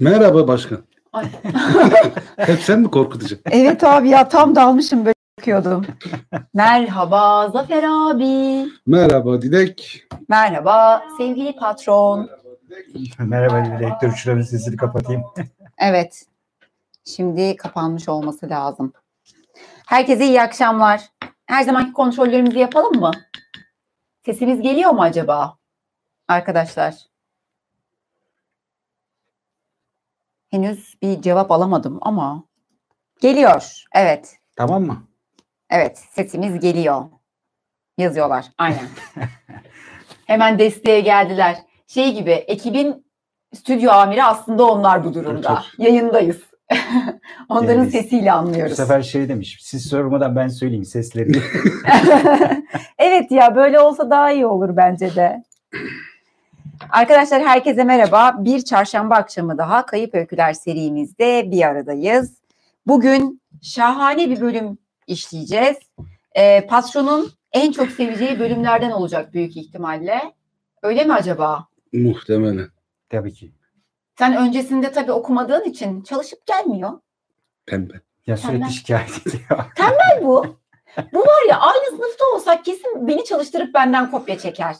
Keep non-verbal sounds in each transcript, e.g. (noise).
Merhaba başkan. (laughs) Hep sen mi korkutacaksın? Evet abi ya tam dalmışım böyle bakıyordum. Merhaba Zafer abi. Merhaba Dilek. Merhaba sevgili patron. Merhaba Dilek. Dur şuranın sesini kapatayım. (laughs) Evet. Şimdi kapanmış olması lazım. Herkese iyi akşamlar. Her zamanki kontrollerimizi yapalım mı? Sesimiz geliyor mu acaba? Arkadaşlar. Henüz bir cevap alamadım ama geliyor. Evet. Tamam mı? Evet, sesimiz geliyor. Yazıyorlar. Aynen. (laughs) Hemen desteğe geldiler. Şey gibi ekibin stüdyo amiri aslında onlar bu durumda. Yayındayız. (laughs) Onların Yani sesiyle Bu anlıyoruz. sefer şey demiş. Siz sormadan ben söyleyeyim seslerini. (laughs) evet ya böyle olsa daha iyi olur bence de. Arkadaşlar herkese merhaba. Bir çarşamba akşamı daha Kayıp Öyküler serimizde bir aradayız. Bugün şahane bir bölüm işleyeceğiz. Ee, patronun en çok seveceği bölümlerden olacak büyük ihtimalle. Öyle mi acaba? Muhtemelen. Tabii ki. Sen öncesinde tabii okumadığın için çalışıp gelmiyor. Pembe. Ya sürekli şikayet ediyor. (laughs) Tembel bu. Bu var ya aynı sınıfta olsak kesin beni çalıştırıp benden kopya çeker.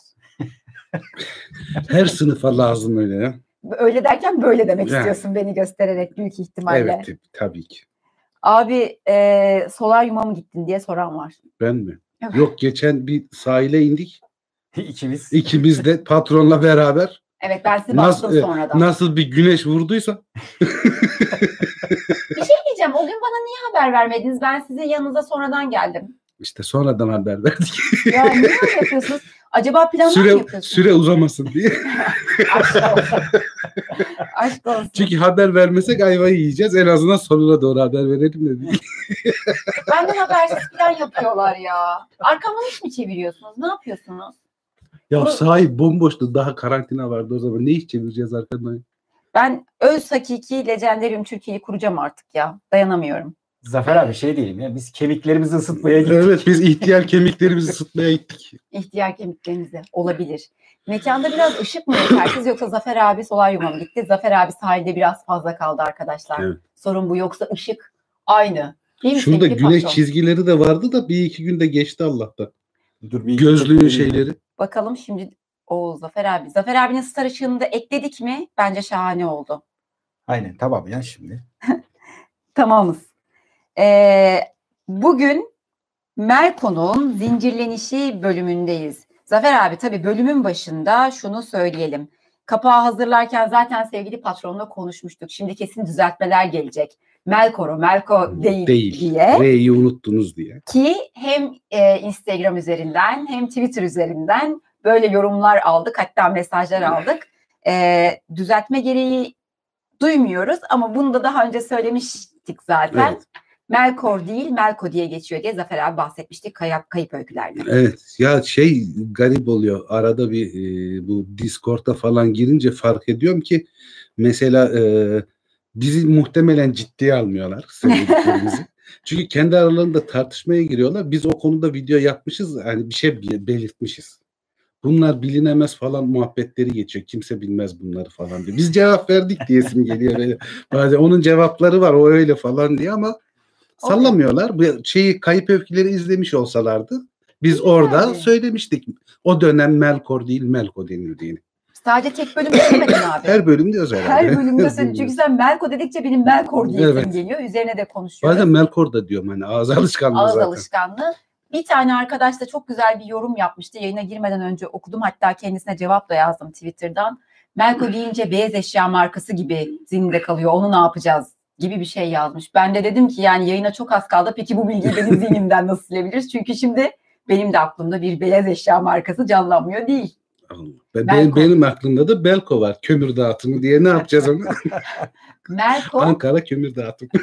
Her sınıfa lazım öyle ya. Öyle derken böyle demek Yani. istiyorsun beni göstererek büyük ihtimalle. Evet tabii- tabii ki. Abi e, solaryuma mı gittin diye soran var. Ben mi? Evet. Yok geçen bir sahile indik. (laughs) İkimiz. İkimiz de patronla beraber. Evet ben sizi Nasıl, bastım e, sonradan. nasıl bir güneş vurduysa (laughs) (laughs) Bir şey diyeceğim o gün bana niye haber vermediniz? Ben sizin yanınıza sonradan geldim. işte sonradan haber verdik. Ya niye öyle yapıyorsunuz? Acaba planlar mı süre yapıyorsunuz? süre uzamasın diye. (laughs) Aşk olsun. Aşk olsun. Çünkü haber vermesek ayvayı yiyeceğiz. En azından sonuna doğru haber verelim de değil. (laughs) Benden habersiz plan yapıyorlar ya. Arkamdan iş mi çeviriyorsunuz? Ne yapıyorsunuz? Ya Bunu- sahi bomboştu. Daha karantina vardı o zaman. Ne iş çevireceğiz arkadan? Ben öz hakiki Legendarium Türkiye'yi kuracağım artık ya. Dayanamıyorum. Zafer abi şey diyelim ya biz kemiklerimizi ısıtmaya gittik. Evet biz ihtiyar kemiklerimizi ısıtmaya gittik. İhtiyar kemiklerinize olabilir. Mekanda biraz ışık mı yetersiz yoksa Zafer abi solaryuma mı gitti? Zafer abi sahilde biraz fazla kaldı arkadaşlar. Evet. Sorun bu yoksa ışık aynı. Değil Şurada güneş patron? çizgileri de vardı da bir iki günde geçti Allah'tan. Dur bir Gözlüğün şeyleri. Bakalım şimdi o Zafer abi. Zafer abinin star ışığını da ekledik mi? Bence şahane oldu. Aynen tamam ya şimdi. (laughs) Tamamız. Ee, bugün Melko'nun zincirlenişi bölümündeyiz. Zafer abi tabii bölümün başında şunu söyleyelim. Kapağı hazırlarken zaten sevgili patronla konuşmuştuk. Şimdi kesin düzeltmeler gelecek. Melkoro, Melko değil, Değil. diye. R'yi unuttunuz diye. Ki hem e, Instagram üzerinden hem Twitter üzerinden böyle yorumlar aldık. Hatta mesajlar aldık. E, düzeltme gereği duymuyoruz ama bunu da daha önce söylemiştik zaten. Evet. Melkor değil Melko diye geçiyor diye Zafer abi bahsetmiştik kayıp, kayıp öykülerde. Evet ya şey garip oluyor arada bir e, bu Discord'a falan girince fark ediyorum ki mesela e, bizi muhtemelen ciddiye almıyorlar (laughs) sevdiklerimizi. Çünkü kendi aralarında tartışmaya giriyorlar. Biz o konuda video yapmışız hani bir şey be- belirtmişiz. Bunlar bilinemez falan muhabbetleri geçiyor. Kimse bilmez bunları falan diye. Biz cevap verdik diyesim geliyor. Böyle. Bazen onun cevapları var o öyle falan diye ama sallamıyorlar. Bu şeyi kayıp öyküleri izlemiş olsalardı biz orada Yani. söylemiştik. O dönem Melkor değil Melko denildiğini. Sadece tek bölümde söylemedin abi. Her bölümde (laughs) özel. Her bölümde söyledin. Çünkü sen Melko dedikçe benim Melkor diyesim Evet. geliyor. Üzerine de konuşuyoruz. Bazen Melkor da diyorum hani ağız alışkanlığı Ağız zaten. alışkanlığı. Bir tane arkadaş da çok güzel bir yorum yapmıştı. Yayına girmeden önce okudum. Hatta kendisine cevap da yazdım Twitter'dan. Melko deyince beyaz eşya markası gibi zihinde kalıyor. Onu ne yapacağız gibi bir şey yazmış. Ben de dedim ki yani yayına çok az kaldı. Peki bu bilgiyi benim (laughs) zihnimden nasıl silebiliriz? Çünkü şimdi benim de aklımda bir beyaz eşya markası canlanmıyor değil. Melko. benim, benim aklımda da Belko var. Kömür dağıtımı diye ne yapacağız onu? (laughs) Melko Ankara kömür dağıtımı. (laughs)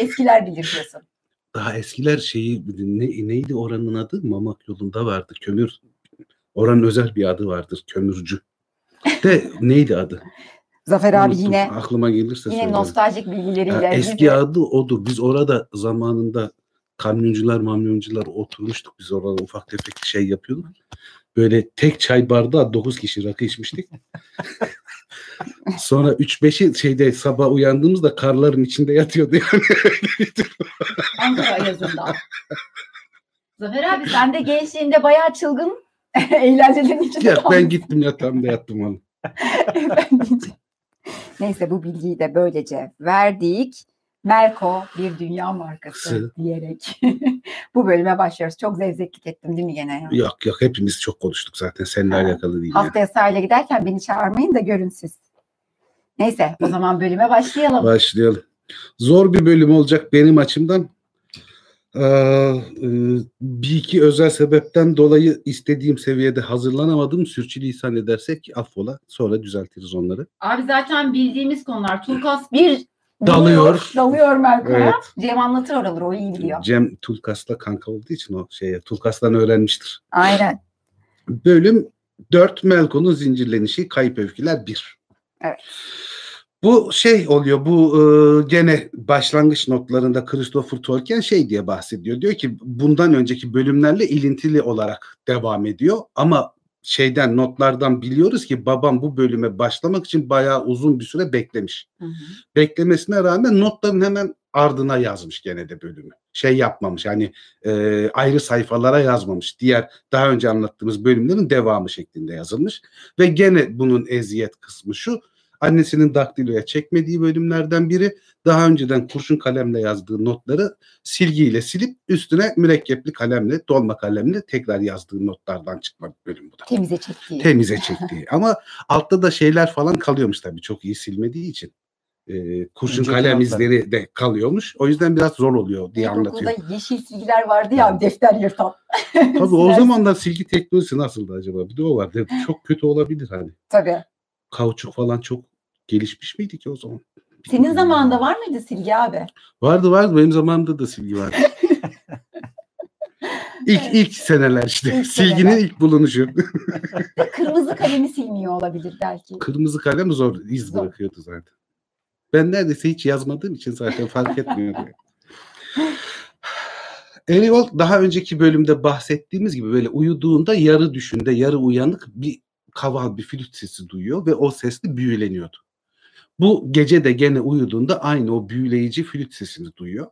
eskiler bilir diyorsun. Daha eskiler şeyi ne, neydi oranın adı? Mamak yolunda vardı. Kömür. Oranın özel bir adı vardır. Kömürcü. De neydi adı? Zafer abi yine aklıma gelirse yine söylerim. nostaljik bilgileriyle. eski bizi- adı odur. Biz orada zamanında kamyoncular mamyoncular oturmuştuk. Biz orada ufak tefek şey yapıyorduk. Böyle tek çay bardağı 9 kişi rakı içmiştik. (laughs) Sonra 3-5'i şeyde sabah uyandığımızda karların içinde yatıyordu yani. Ankara Ayazı'nda. Zafer abi sen de gençliğinde bayağı çılgın (laughs) eğlencelerin içinde ya ben gittim yatağımda yattım onu. Efendim. (laughs) Neyse bu bilgiyi de böylece verdik. Melko bir dünya markası Sı. diyerek (laughs) bu bölüme başlıyoruz. Çok zevzeklik ettim değil mi gene? Ya? Yok yok hepimiz çok konuştuk zaten seninle Ha. alakalı değil. Haftaya sahile giderken beni çağırmayın da görün siz. Neyse o zaman bölüme başlayalım. Başlayalım. Zor bir bölüm olacak benim açımdan. Ee, e, bir iki özel sebepten dolayı istediğim seviyede hazırlanamadım. Sürçülisan edersek affola. Sonra düzeltiriz onları. Abi zaten bildiğimiz konular. Tulkas bir Dalıyor. Dalıyor Melko'ya. Evet. Cem anlatır oraları o iyi biliyor. Cem Tulkas'la kanka olduğu için o şeye Tulkas'tan öğrenmiştir. Aynen. Bölüm 4 Melko'nun zincirlenişi kayıp öyküler 1. Evet. Bu şey oluyor bu e, gene başlangıç notlarında Christopher Tolkien şey diye bahsediyor. Diyor ki bundan önceki bölümlerle ilintili olarak devam ediyor ama şeyden notlardan biliyoruz ki babam bu bölüme başlamak için bayağı uzun bir süre beklemiş. Hı hı. Beklemesine rağmen notların hemen ardına yazmış gene de bölümü. Şey yapmamış hani e, ayrı sayfalara yazmamış. Diğer daha önce anlattığımız bölümlerin devamı şeklinde yazılmış. Ve gene bunun eziyet kısmı şu. Annesinin daktiloya çekmediği bölümlerden biri daha önceden kurşun kalemle yazdığı notları silgiyle silip üstüne mürekkepli kalemle, dolma kalemle tekrar yazdığı notlardan çıkma bölüm bu da. Temize çektiği. Temize çektiği. Ama altta da şeyler falan kalıyormuş tabii çok iyi silmediği için. Ee, kurşun Önceki kalem izleri de kalıyormuş. O yüzden biraz zor oluyor diye anlatıyor. İlkokulda yeşil silgiler vardı ya defter yırtan. (laughs) Tabii o zamanlar silgi teknolojisi nasıldı acaba? Bir de o var. Çok kötü olabilir hani. Tabii. Kauçuk falan çok gelişmiş miydi ki o zaman? Senin zamanında var mıydı silgi abi? Vardı vardı. Benim zamanımda da silgi vardı. (laughs) İlk ilk seneler işte. İlk Silginin seneler. ilk bulunuşu. (laughs) Kırmızı kalemi silmiyor olabilir belki. Kırmızı kalem zor iz Zor. bırakıyordu zaten. Ben neredeyse hiç yazmadığım için zaten fark etmiyordu. (sighs) Eriol daha önceki bölümde bahsettiğimiz gibi böyle uyuduğunda yarı düşünde yarı uyanık bir kaval bir flüt sesi duyuyor ve o sesle büyüleniyordu. Bu gece de gene uyuduğunda aynı o büyüleyici flüt sesini duyuyor.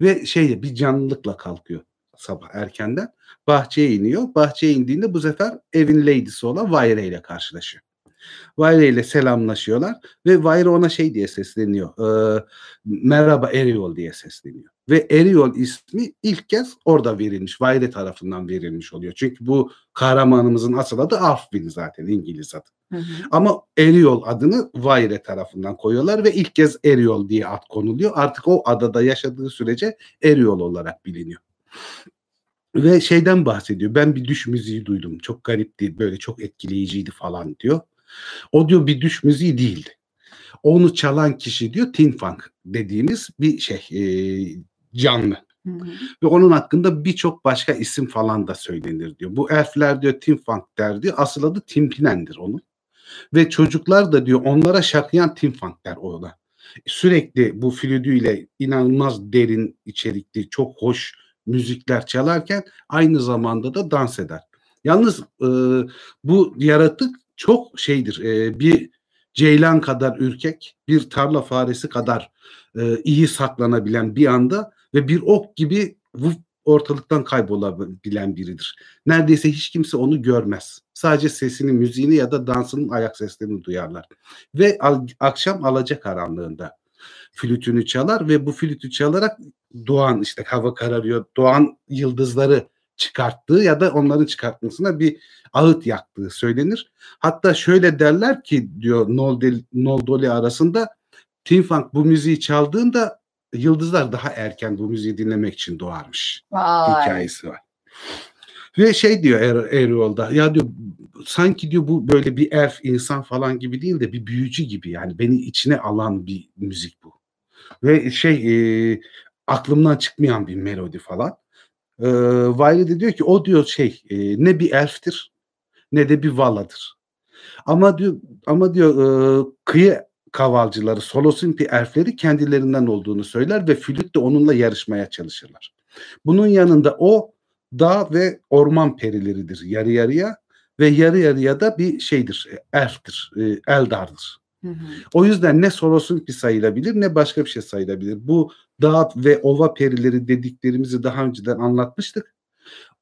Ve şeyde bir canlılıkla kalkıyor sabah erkenden. Bahçeye iniyor. Bahçeye indiğinde bu sefer evin lady'si olan Vayre ile karşılaşıyor. Vayre ile selamlaşıyorlar ve Vayre ona şey diye sesleniyor. eee, merhaba Eriol diye sesleniyor. Ve Eriol ismi ilk kez orada verilmiş. Vayre tarafından verilmiş oluyor. Çünkü bu kahramanımızın asıl adı Arfwin zaten İngiliz adı. Hı hı. Ama Eriol adını Vayre tarafından koyuyorlar ve ilk kez Eriol diye ad konuluyor. Artık o adada yaşadığı sürece Eriol olarak biliniyor. Ve şeyden bahsediyor. Ben bir düş müziği duydum. Çok garipti, böyle çok etkileyiciydi falan diyor. O diyor bir düş müziği değildi. Onu çalan kişi diyor Tin Funk dediğimiz bir şey e, canlı. Hı hı. Ve onun hakkında birçok başka isim falan da söylenir diyor. Bu elfler diyor Tim Funk der diyor. Asıl adı Timpinen'dir onun. Ve çocuklar da diyor onlara şaklayan Tim Funk der ona. Sürekli bu flütüyle inanılmaz derin içerikli, çok hoş müzikler çalarken aynı zamanda da dans eder. Yalnız e, bu yaratık çok şeydir. e, bir ceylan kadar ürkek, bir tarla faresi kadar e, iyi saklanabilen bir anda ve bir ok gibi vuf ortalıktan kaybolabilen biridir. Neredeyse hiç kimse onu görmez. Sadece sesini, müziğini ya da dansının ayak seslerini duyarlar. Ve al- akşam alacakaranlığında flütünü çalar ve bu flütü çalarak doğan işte hava kararıyor, doğan yıldızları çıkarttığı ya da onların çıkartmasına bir ağıt yaktığı söylenir. Hatta şöyle derler ki diyor Noldoli arasında Tim Funk bu müziği çaldığında yıldızlar daha erken bu müziği dinlemek için doğarmış Vay. hikayesi var. Ve şey diyor er, Erol'da ya diyor sanki diyor bu böyle bir elf insan falan gibi değil de bir büyücü gibi yani beni içine alan bir müzik bu. Ve şey e, aklımdan çıkmayan bir melodi falan. E, Wiley de diyor ki o diyor şey e, ne bir elftir ne de bir valadır. Ama diyor ama diyor e, kıyı kavalcıları, Solosimpi elfleri kendilerinden olduğunu söyler ve flüt de onunla yarışmaya çalışırlar. Bunun yanında o dağ ve orman perileridir yarı yarıya ve yarı yarıya da bir şeydir, e, elftir, e, eldardır. Hı hı. O yüzden ne Soros'unki sayılabilir ne başka bir şey sayılabilir. Bu dağ ve ova perileri dediklerimizi daha önceden anlatmıştık.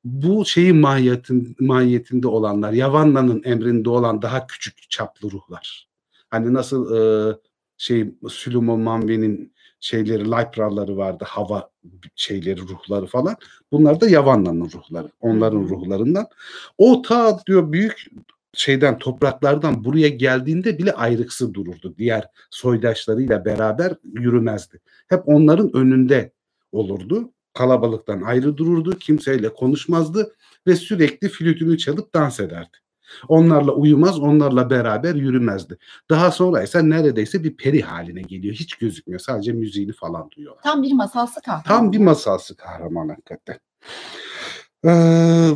Bu şeyin mahiyetin, mahiyetinde olanlar, Yavanna'nın emrinde olan daha küçük çaplı ruhlar. Hani nasıl e, şey Süleyman Manve'nin şeyleri, Lypraları vardı, hava şeyleri, ruhları falan. Bunlar da Yavanna'nın ruhları, onların ruhlarından. O ta diyor büyük şeyden topraklardan buraya geldiğinde bile ayrıksı dururdu. Diğer soydaşlarıyla beraber yürümezdi. Hep onların önünde olurdu. Kalabalıktan ayrı dururdu. Kimseyle konuşmazdı ve sürekli flütünü çalıp dans ederdi. Onlarla uyumaz, onlarla beraber yürümezdi. Daha sonra ise neredeyse bir peri haline geliyor. Hiç gözükmüyor. Sadece müziğini falan duyuyorlar. Tam bir masalsı kahraman. Tam bir masalsı kahraman hakikaten. Ee,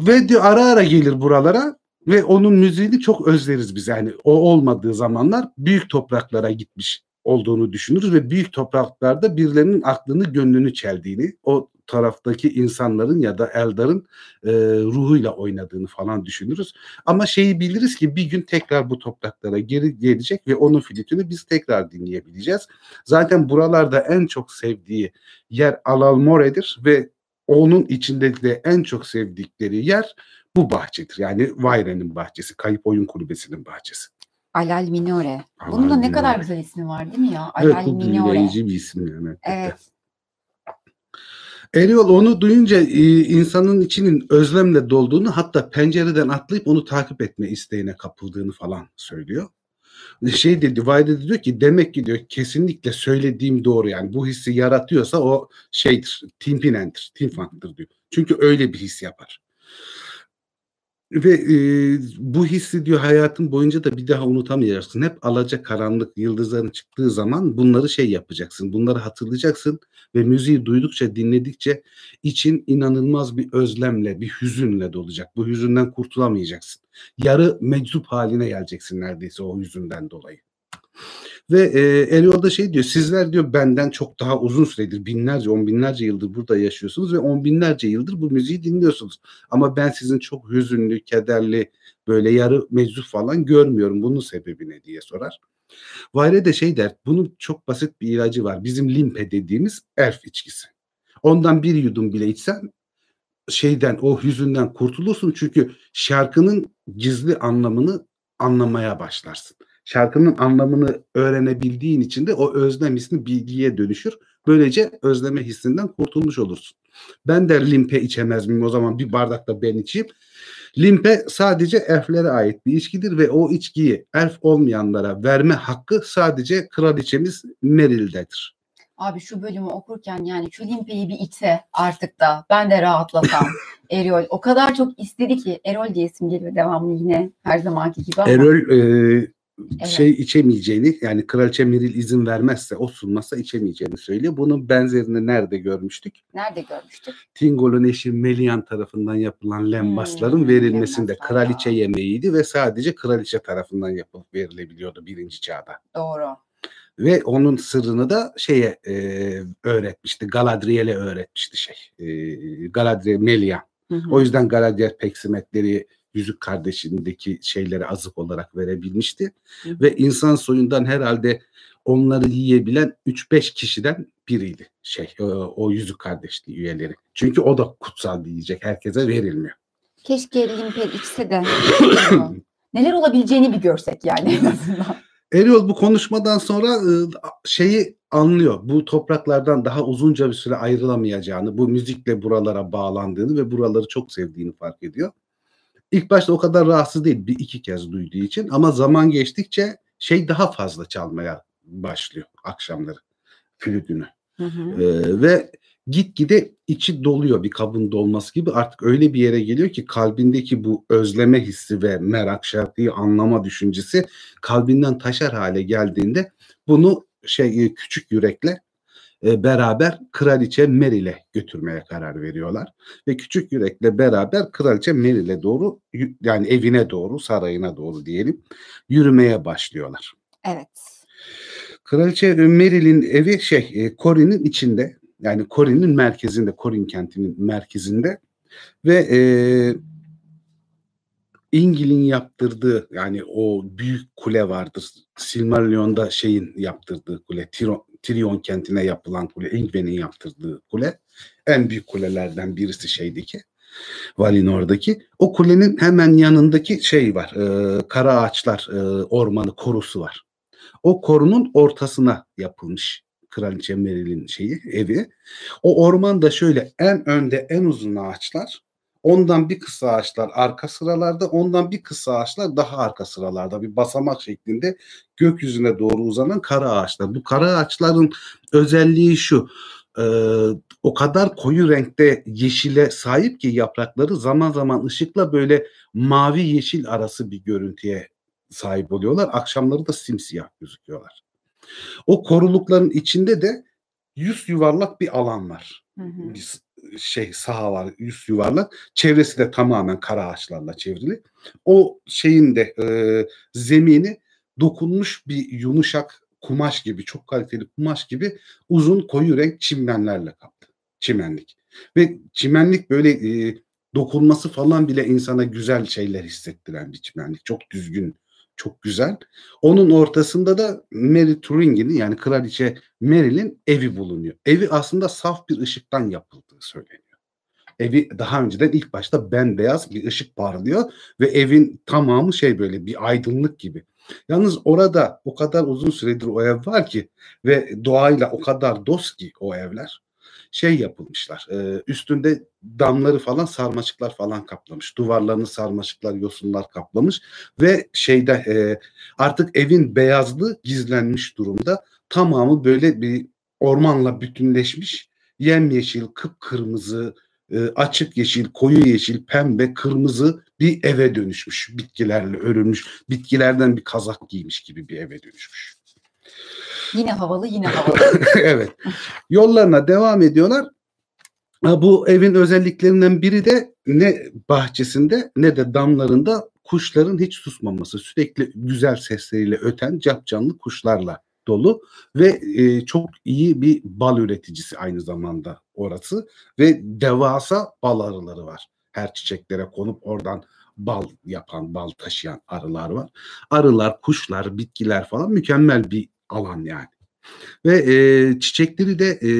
ve diyor ara ara gelir buralara ve onun müziğini çok özleriz biz. Yani o olmadığı zamanlar büyük topraklara gitmiş olduğunu düşünürüz ve büyük topraklarda birilerinin aklını gönlünü çeldiğini, o taraftaki insanların ya da Eldar'ın e, ruhuyla oynadığını falan düşünürüz. Ama şeyi biliriz ki bir gün tekrar bu topraklara geri gelecek ve onun flütünü biz tekrar dinleyebileceğiz. Zaten buralarda en çok sevdiği yer Alalmore'dir ve onun içinde de en çok sevdikleri yer bu bahçedir. Yani Vayre'nin bahçesi, Kayıp Oyun Kulübesi'nin bahçesi. Alal Minore. Alal Bunun da ne Minore. kadar güzel ismi var değil mi ya? Evet Alal bu Minore. bir isim yani. Evet. Eriol onu duyunca e, insanın içinin özlemle dolduğunu hatta pencereden atlayıp onu takip etme isteğine kapıldığını falan söylüyor. Şey dedi, Vayde de diyor ki demek ki diyor kesinlikle söylediğim doğru yani bu hissi yaratıyorsa o şeydir, timpinendir, timfanktır diyor. Çünkü öyle bir his yapar. Ve e, bu hissi diyor hayatın boyunca da bir daha unutamayacaksın. Hep alaca karanlık yıldızların çıktığı zaman bunları şey yapacaksın. Bunları hatırlayacaksın ve müziği duydukça dinledikçe için inanılmaz bir özlemle, bir hüzünle dolacak. Bu hüzünden kurtulamayacaksın. Yarı meczup haline geleceksin neredeyse o hüzünden dolayı. Ve e, Eriol da şey diyor, sizler diyor benden çok daha uzun süredir, binlerce, on binlerce yıldır burada yaşıyorsunuz ve on binlerce yıldır bu müziği dinliyorsunuz. Ama ben sizin çok hüzünlü, kederli, böyle yarı meczup falan görmüyorum. Bunun sebebi ne diye sorar. Vayre de şey der, bunun çok basit bir ilacı var. Bizim limpe dediğimiz elf içkisi. Ondan bir yudum bile içsen şeyden, o hüzünden kurtulursun. Çünkü şarkının gizli anlamını anlamaya başlarsın. Şarkının anlamını öğrenebildiğin için de o özlem hissini bilgiye dönüşür. Böylece özleme hissinden kurtulmuş olursun. Ben de limpe içemez miyim o zaman bir bardak da ben içeyim. Limpe sadece elflere ait bir içkidir ve o içkiyi elf olmayanlara verme hakkı sadece kraliçemiz Meril'dedir. Abi şu bölümü okurken yani şu limpeyi bir içse artık da ben de rahatlasam. (laughs) Erol o kadar çok istedi ki Erol diye isim geliyor devamlı yine her zamanki gibi ama. Erol e, şey içemeyeceğini yani kraliçe Meril izin vermezse o sunmazsa içemeyeceğini söylüyor. Bunun benzerini nerede görmüştük? Nerede görmüştük? Tingol'un eşi Melian tarafından yapılan lembasların Hmm, verilmesinde lembaslar kraliçe ya. yemeğiydi ve sadece kraliçe tarafından yapılıp verilebiliyordu birinci çağda. Doğru. Ve onun sırrını da şeye e, öğretmişti. Galadriel'e öğretmişti şey. E, Galadriel Melian. Hı hı. O yüzden Galadriel peksimetleri Yüzük Kardeşi'ndeki şeyleri azık olarak verebilmişti. Hı. Ve insan soyundan herhalde onları yiyebilen 3-5 kişiden biriydi şey o, o Yüzük Kardeşliği üyeleri. Çünkü o da kutsal bir yiyecek. Herkese verilmiyor. Keşke limpe içse de (coughs) neler olabileceğini bir görsek yani en azından. Eriol bu konuşmadan sonra e, şeyi anlıyor. Bu topraklardan daha uzunca bir süre ayrılamayacağını, bu müzikle buralara bağlandığını ve buraları çok sevdiğini fark ediyor. İlk başta o kadar rahatsız değil bir iki kez duyduğu için ama zaman geçtikçe şey daha fazla çalmaya başlıyor akşamları flütünü. Hı hı. Ee, ve gitgide içi doluyor bir kabın dolması gibi artık öyle bir yere geliyor ki kalbindeki bu özleme hissi ve merak şarkıyı anlama düşüncesi kalbinden taşar hale geldiğinde bunu şey e, küçük yürekle e, beraber kraliçe Meril'e götürmeye karar veriyorlar ve küçük yürekle beraber kraliçe Meril'e doğru yani evine doğru sarayına doğru diyelim yürümeye başlıyorlar. Evet. Kraliçe Meril'in evi şey e, Corin'in içinde yani Corin'in merkezinde Corin kentinin merkezinde ve e, İngil'in yaptırdığı yani o büyük kule vardır. Silmarillion'da şeyin yaptırdığı kule. Tiro, Tirion kentine yapılan kule. Ingven'in yaptırdığı kule. En büyük kulelerden birisi şeydeki. Valinor'daki. O kulenin hemen yanındaki şey var. E, kara ağaçlar e, ormanı korusu var. O korunun ortasına yapılmış Kraliçe Meril'in şeyi evi. O orman da şöyle en önde en uzun ağaçlar Ondan bir kısa ağaçlar arka sıralarda, ondan bir kısa ağaçlar daha arka sıralarda bir basamak şeklinde gökyüzüne doğru uzanan kara ağaçlar. Bu kara ağaçların özelliği şu. E, o kadar koyu renkte yeşile sahip ki yaprakları zaman zaman ışıkla böyle mavi yeşil arası bir görüntüye sahip oluyorlar. Akşamları da simsiyah gözüküyorlar. O korulukların içinde de yüz yuvarlak bir alan var. Hı hı. Şey saha var yüz yuvarlak. Çevresi de tamamen kara ağaçlarla çevrili. O şeyin de e, zemini dokunmuş bir yumuşak kumaş gibi çok kaliteli kumaş gibi uzun koyu renk çimenlerle kaplı. Çimenlik. Ve çimenlik böyle e, dokunması falan bile insana güzel şeyler hissettiren bir çimenlik. Çok düzgün, çok güzel. Onun ortasında da Mary Turing'in yani kraliçe Mary'nin evi bulunuyor. Evi aslında saf bir ışıktan yapıldığı söyleniyor. Evi daha önceden ilk başta bembeyaz bir ışık parlıyor ve evin tamamı şey böyle bir aydınlık gibi. Yalnız orada o kadar uzun süredir o ev var ki ve doğayla o kadar dost ki o evler şey yapılmışlar. E, üstünde damları falan sarmaşıklar falan kaplamış. Duvarlarını sarmaşıklar, yosunlar kaplamış ve şeyde e, artık evin beyazlığı gizlenmiş durumda. Tamamı böyle bir ormanla bütünleşmiş. Yemyeşil, kıpkırmızı, açık yeşil, koyu yeşil, pembe, kırmızı bir eve dönüşmüş. Bitkilerle örülmüş, bitkilerden bir kazak giymiş gibi bir eve dönüşmüş. Yine havalı yine (laughs) havalı. evet. Yollarına devam ediyorlar. Bu evin özelliklerinden biri de ne bahçesinde ne de damlarında kuşların hiç susmaması. Sürekli güzel sesleriyle öten cap canlı kuşlarla dolu ve e, çok iyi bir bal üreticisi aynı zamanda orası ve devasa bal arıları var. Her çiçeklere konup oradan bal yapan, bal taşıyan arılar var. Arılar, kuşlar, bitkiler falan mükemmel bir alan yani. Ve e, çiçekleri de e,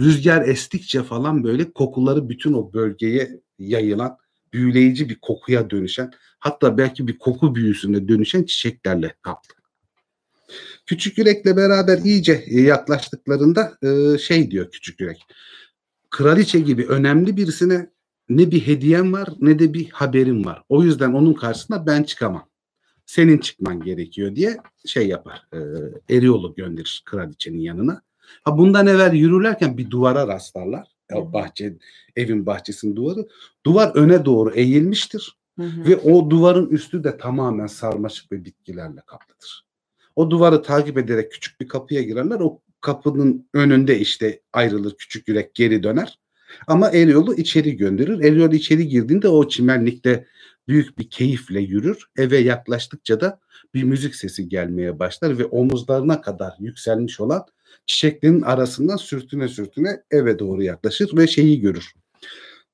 rüzgar estikçe falan böyle kokuları bütün o bölgeye yayılan büyüleyici bir kokuya dönüşen hatta belki bir koku büyüsüne dönüşen çiçeklerle kaplı. Küçük yürekle beraber iyice yaklaştıklarında e, şey diyor küçük yürek. Kraliçe gibi önemli birisine ne bir hediyem var ne de bir haberim var. O yüzden onun karşısına ben çıkamam senin çıkman gerekiyor diye şey yapar. E, Eriol'u gönderir kraliçenin yanına. Ha bundan evvel yürürlerken bir duvara rastlarlar. O bahçe, evin bahçesinin duvarı. Duvar öne doğru eğilmiştir. Hı hı. Ve o duvarın üstü de tamamen sarmaşık ve bitkilerle kaplıdır. O duvarı takip ederek küçük bir kapıya girerler. O kapının önünde işte ayrılır küçük yürek geri döner. Ama Eriol'u içeri gönderir. Eriol içeri girdiğinde o çimenlikte büyük bir keyifle yürür. Eve yaklaştıkça da bir müzik sesi gelmeye başlar ve omuzlarına kadar yükselmiş olan çiçeklerin arasından sürtüne sürtüne eve doğru yaklaşır ve şeyi görür.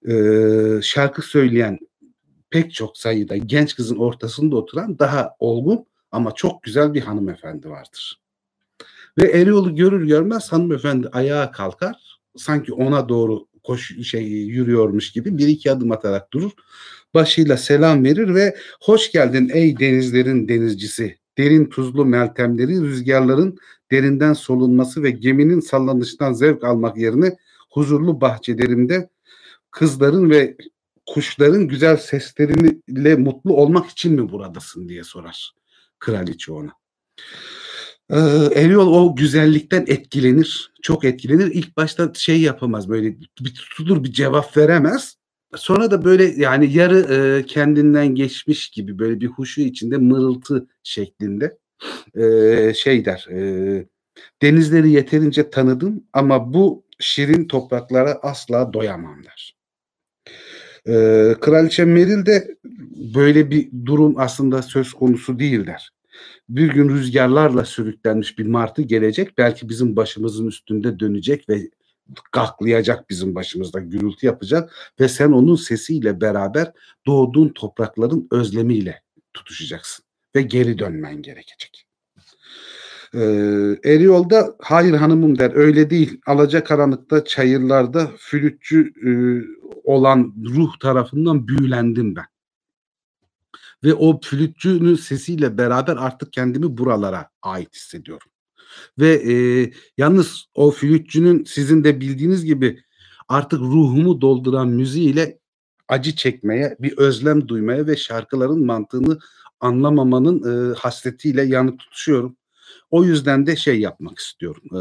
Ee, şarkı söyleyen pek çok sayıda genç kızın ortasında oturan daha olgun ama çok güzel bir hanımefendi vardır. Ve Erol'u görür görmez hanımefendi ayağa kalkar. Sanki ona doğru koş şey yürüyormuş gibi bir iki adım atarak durur başıyla selam verir ve hoş geldin ey denizlerin denizcisi. Derin tuzlu meltemleri rüzgarların derinden solunması ve geminin sallanıştan zevk almak yerine huzurlu bahçelerimde kızların ve kuşların güzel sesleriyle mutlu olmak için mi buradasın diye sorar kraliçe ona. Ee, Eriol o güzellikten etkilenir. Çok etkilenir. İlk başta şey yapamaz böyle bir tutulur bir cevap veremez. Sonra da böyle yani yarı e, kendinden geçmiş gibi böyle bir huşu içinde mırıltı şeklinde e, şey der. E, denizleri yeterince tanıdım ama bu şirin topraklara asla doyamam der. E, Kraliçe Meril de böyle bir durum aslında söz konusu değil der. Bir gün rüzgarlarla sürüklenmiş bir martı gelecek belki bizim başımızın üstünde dönecek ve gaklayacak bizim başımızda, gürültü yapacak ve sen onun sesiyle beraber doğduğun toprakların özlemiyle tutuşacaksın ve geri dönmen gerekecek. Ee, Eriyol'da hayır hanımım der öyle değil. Alacakaranlıkta çayırlarda flütçü e, olan ruh tarafından büyülendim ben. Ve o flütçünün sesiyle beraber artık kendimi buralara ait hissediyorum. Ve e, yalnız o flütçünün sizin de bildiğiniz gibi artık ruhumu dolduran müziğiyle acı çekmeye, bir özlem duymaya ve şarkıların mantığını anlamamanın e, hasretiyle yanı tutuşuyorum. O yüzden de şey yapmak istiyorum. E,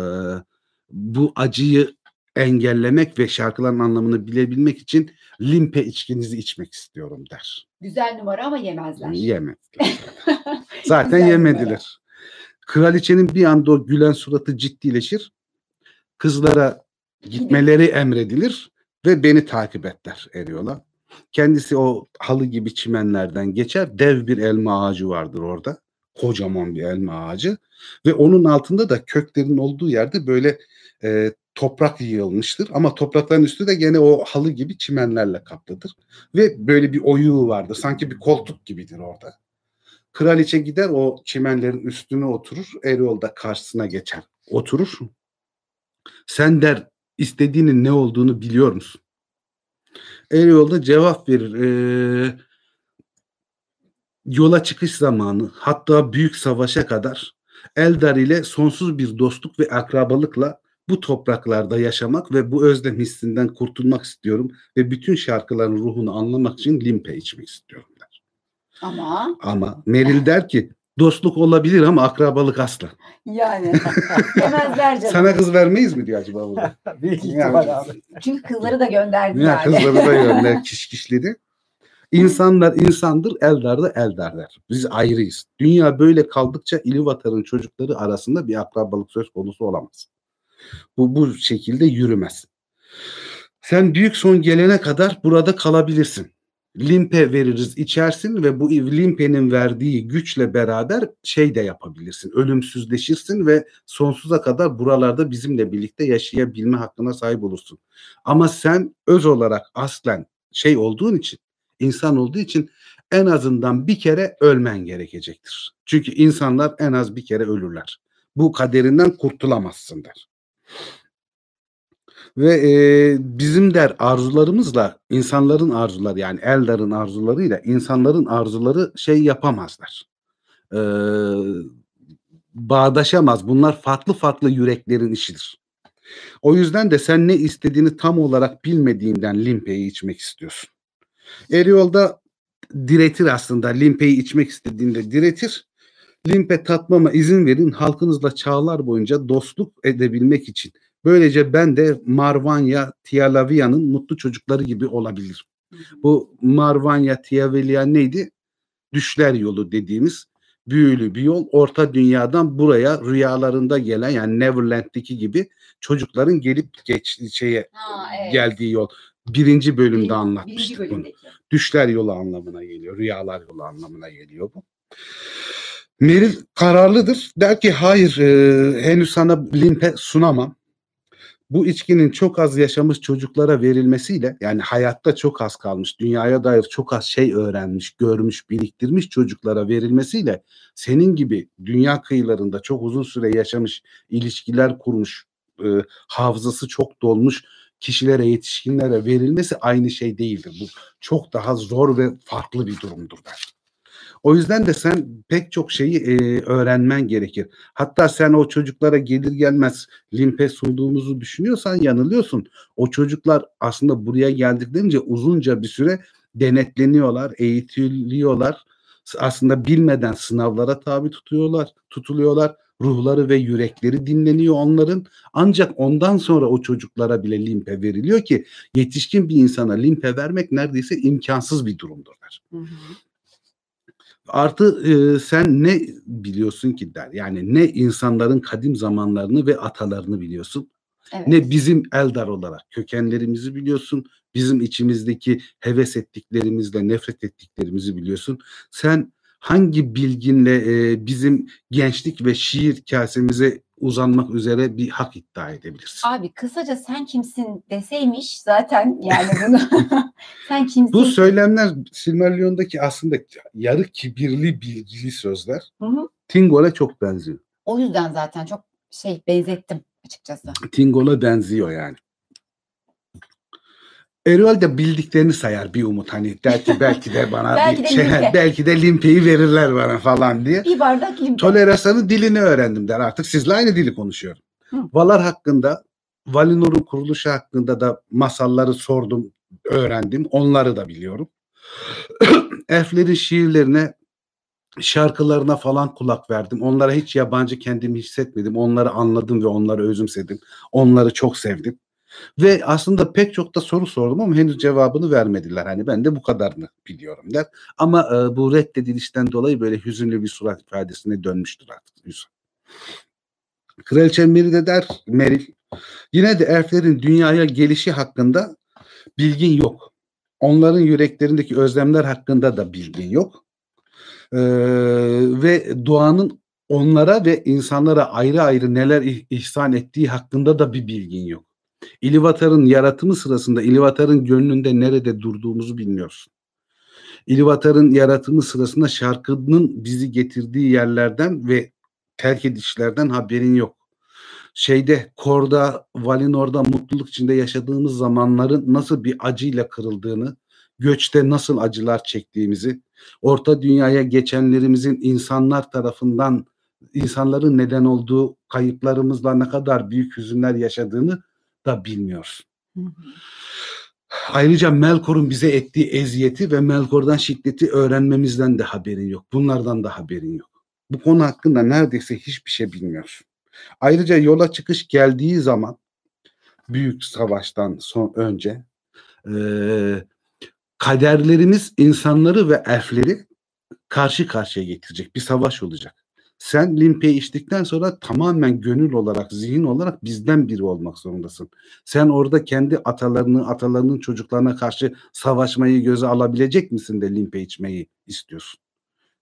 bu acıyı engellemek ve şarkıların anlamını bilebilmek için limpe içkinizi içmek istiyorum der. Güzel numara ama yemezler. Yemediler. (laughs) Zaten Güzel yemediler. Kraliçenin bir anda o gülen suratı ciddileşir. Kızlara gitmeleri emredilir ve beni takip etler Eriola. Kendisi o halı gibi çimenlerden geçer. Dev bir elma ağacı vardır orada. Kocaman bir elma ağacı. Ve onun altında da köklerin olduğu yerde böyle e, toprak yığılmıştır. Ama toprakların üstü de gene o halı gibi çimenlerle kaplıdır. Ve böyle bir oyuğu vardır. Sanki bir koltuk gibidir orada. Kraliçe gider o çimenlerin üstüne oturur. Erol da karşısına geçer. Oturur. Sen der istediğinin ne olduğunu biliyor musun? Erol da cevap verir. Ee, yola çıkış zamanı hatta büyük savaşa kadar Eldar ile sonsuz bir dostluk ve akrabalıkla bu topraklarda yaşamak ve bu özlem hissinden kurtulmak istiyorum ve bütün şarkıların ruhunu anlamak için limpe içmek istiyorum. Ama Ama Meril der ki dostluk olabilir ama akrabalık asla. yani (laughs) yemezler canım. Sana kız vermeyiz mi diyor acaba burada? (laughs) Büyük ihtimal abi. Çünkü kızları da gönderdi Ya yani. kızları da (laughs) gönder kişkişledi. İnsanlar insandır, Eldar da Eldar der. Biz ayrıyız. Dünya böyle kaldıkça İlivatar'ın çocukları arasında bir akrabalık söz konusu olamaz. Bu bu şekilde yürümez. Sen büyük son gelene kadar burada kalabilirsin. Limpe veririz içersin ve bu limpenin verdiği güçle beraber şey de yapabilirsin. Ölümsüzleşirsin ve sonsuza kadar buralarda bizimle birlikte yaşayabilme hakkına sahip olursun. Ama sen öz olarak aslen şey olduğun için, insan olduğu için en azından bir kere ölmen gerekecektir. Çünkü insanlar en az bir kere ölürler. Bu kaderinden kurtulamazsın der. Ve e, bizim der arzularımızla insanların arzuları yani Eldar'ın arzularıyla insanların arzuları şey yapamazlar. E, bağdaşamaz. Bunlar farklı farklı yüreklerin işidir. O yüzden de sen ne istediğini tam olarak bilmediğinden limpeyi içmek istiyorsun. Eriyol'da diretir aslında. Limpeyi içmek istediğinde diretir. Limpe tatmama izin verin halkınızla çağlar boyunca dostluk edebilmek için. Böylece ben de Marvanya Tialavia'nın mutlu çocukları gibi olabilirim. Bu Marvanya Tiavelia neydi? Düşler yolu dediğimiz büyülü bir yol. Orta dünyadan buraya rüyalarında gelen yani Neverland'deki gibi çocukların gelip geç şeye Ha, evet. geldiği yol. Birinci bölümde Birinci anlatmıştık bunu. bölümdeki. Düşler yolu anlamına geliyor. Rüyalar yolu anlamına geliyor bu. Meril kararlıdır. Der ki hayır e, henüz sana limpe sunamam. Bu içkinin çok az yaşamış çocuklara verilmesiyle yani hayatta çok az kalmış, dünyaya dair çok az şey öğrenmiş, görmüş, biriktirmiş çocuklara verilmesiyle senin gibi dünya kıyılarında çok uzun süre yaşamış, ilişkiler kurmuş, e, hafızası çok dolmuş kişilere, yetişkinlere verilmesi aynı şey değildir. Bu çok daha zor ve farklı bir durumdur der. O yüzden de sen pek çok şeyi e, öğrenmen gerekir. Hatta sen o çocuklara gelir gelmez limpe sunduğumuzu düşünüyorsan yanılıyorsun. O çocuklar aslında buraya geldiklerince uzunca bir süre denetleniyorlar, eğitiliyorlar. Aslında bilmeden sınavlara tabi tutuyorlar, tutuluyorlar. Ruhları ve yürekleri dinleniyor onların. Ancak ondan sonra o çocuklara bile limpe veriliyor ki yetişkin bir insana limpe vermek neredeyse imkansız bir durumdur. der. Hı hı. Artı e, sen ne biliyorsun ki der. Yani ne insanların kadim zamanlarını ve atalarını biliyorsun. Evet. Ne bizim Eldar olarak kökenlerimizi biliyorsun. Bizim içimizdeki heves ettiklerimizle nefret ettiklerimizi biliyorsun. Sen hangi bilginle e, bizim gençlik ve şiir kasemize uzanmak üzere bir hak iddia edebilirsin. Abi kısaca sen kimsin deseymiş zaten yani bunu (laughs) (laughs) sen kimsin? Bu söylemler Silmarillion'daki aslında yarı kibirli bilgili sözler Hı hı. Tingol'a çok benziyor. O yüzden zaten çok şey benzettim açıkçası. Tingol'a benziyor yani. Erol de bildiklerini sayar bir umut hani der ki belki de bana (laughs) Belki bir de şey, limpe. (laughs) belki de limpeyi verirler bana falan diye. Bir bardak limon. Tolerasanın dilini öğrendim der artık sizle aynı dili konuşuyorum. Hı. Valar hakkında Valinor'un kuruluşu hakkında da masalları sordum öğrendim onları da biliyorum. (clears throat) Elflerin şiirlerine şarkılarına falan kulak verdim. Onlara hiç yabancı kendimi hissetmedim. Onları anladım ve onları özümsedim. Onları çok sevdim. Ve aslında pek çok da soru sordum ama henüz cevabını vermediler. Hani ben de bu kadarını biliyorum der. Ama e, bu reddedilişten dolayı böyle hüzünlü bir surat ifadesine dönmüştür artık Yusuf. Kraliçe Meride der, Meril, yine de elflerin dünyaya gelişi hakkında bilgin yok. Onların yüreklerindeki özlemler hakkında da bilgin yok. Ee, ve doğanın onlara ve insanlara ayrı ayrı neler ih- ihsan ettiği hakkında da bir bilgin yok. İlivatar'ın yaratımı sırasında İlivatar'ın gönlünde nerede durduğumuzu bilmiyorsun. İlivatar'ın yaratımı sırasında şarkının bizi getirdiği yerlerden ve terk edişlerden haberin yok. Şeyde Kor'da, Valinor'da mutluluk içinde yaşadığımız zamanların nasıl bir acıyla kırıldığını, göçte nasıl acılar çektiğimizi, orta dünyaya geçenlerimizin insanlar tarafından insanların neden olduğu kayıplarımızla ne kadar büyük hüzünler yaşadığını da bilmiyoruz. Hı hı. Ayrıca Melkor'un bize ettiği eziyeti ve Melkor'dan şiddeti öğrenmemizden de haberin yok. Bunlardan da haberin yok. Bu konu hakkında neredeyse hiçbir şey bilmiyorsun. Ayrıca yola çıkış geldiği zaman büyük savaştan son önce eee, kaderlerimiz insanları ve elfleri karşı karşıya getirecek bir savaş olacak. Sen limpeyi içtikten sonra tamamen gönül olarak, zihin olarak bizden biri olmak zorundasın. Sen orada kendi atalarını, atalarının çocuklarına karşı savaşmayı göze alabilecek misin de limpe içmeyi istiyorsun?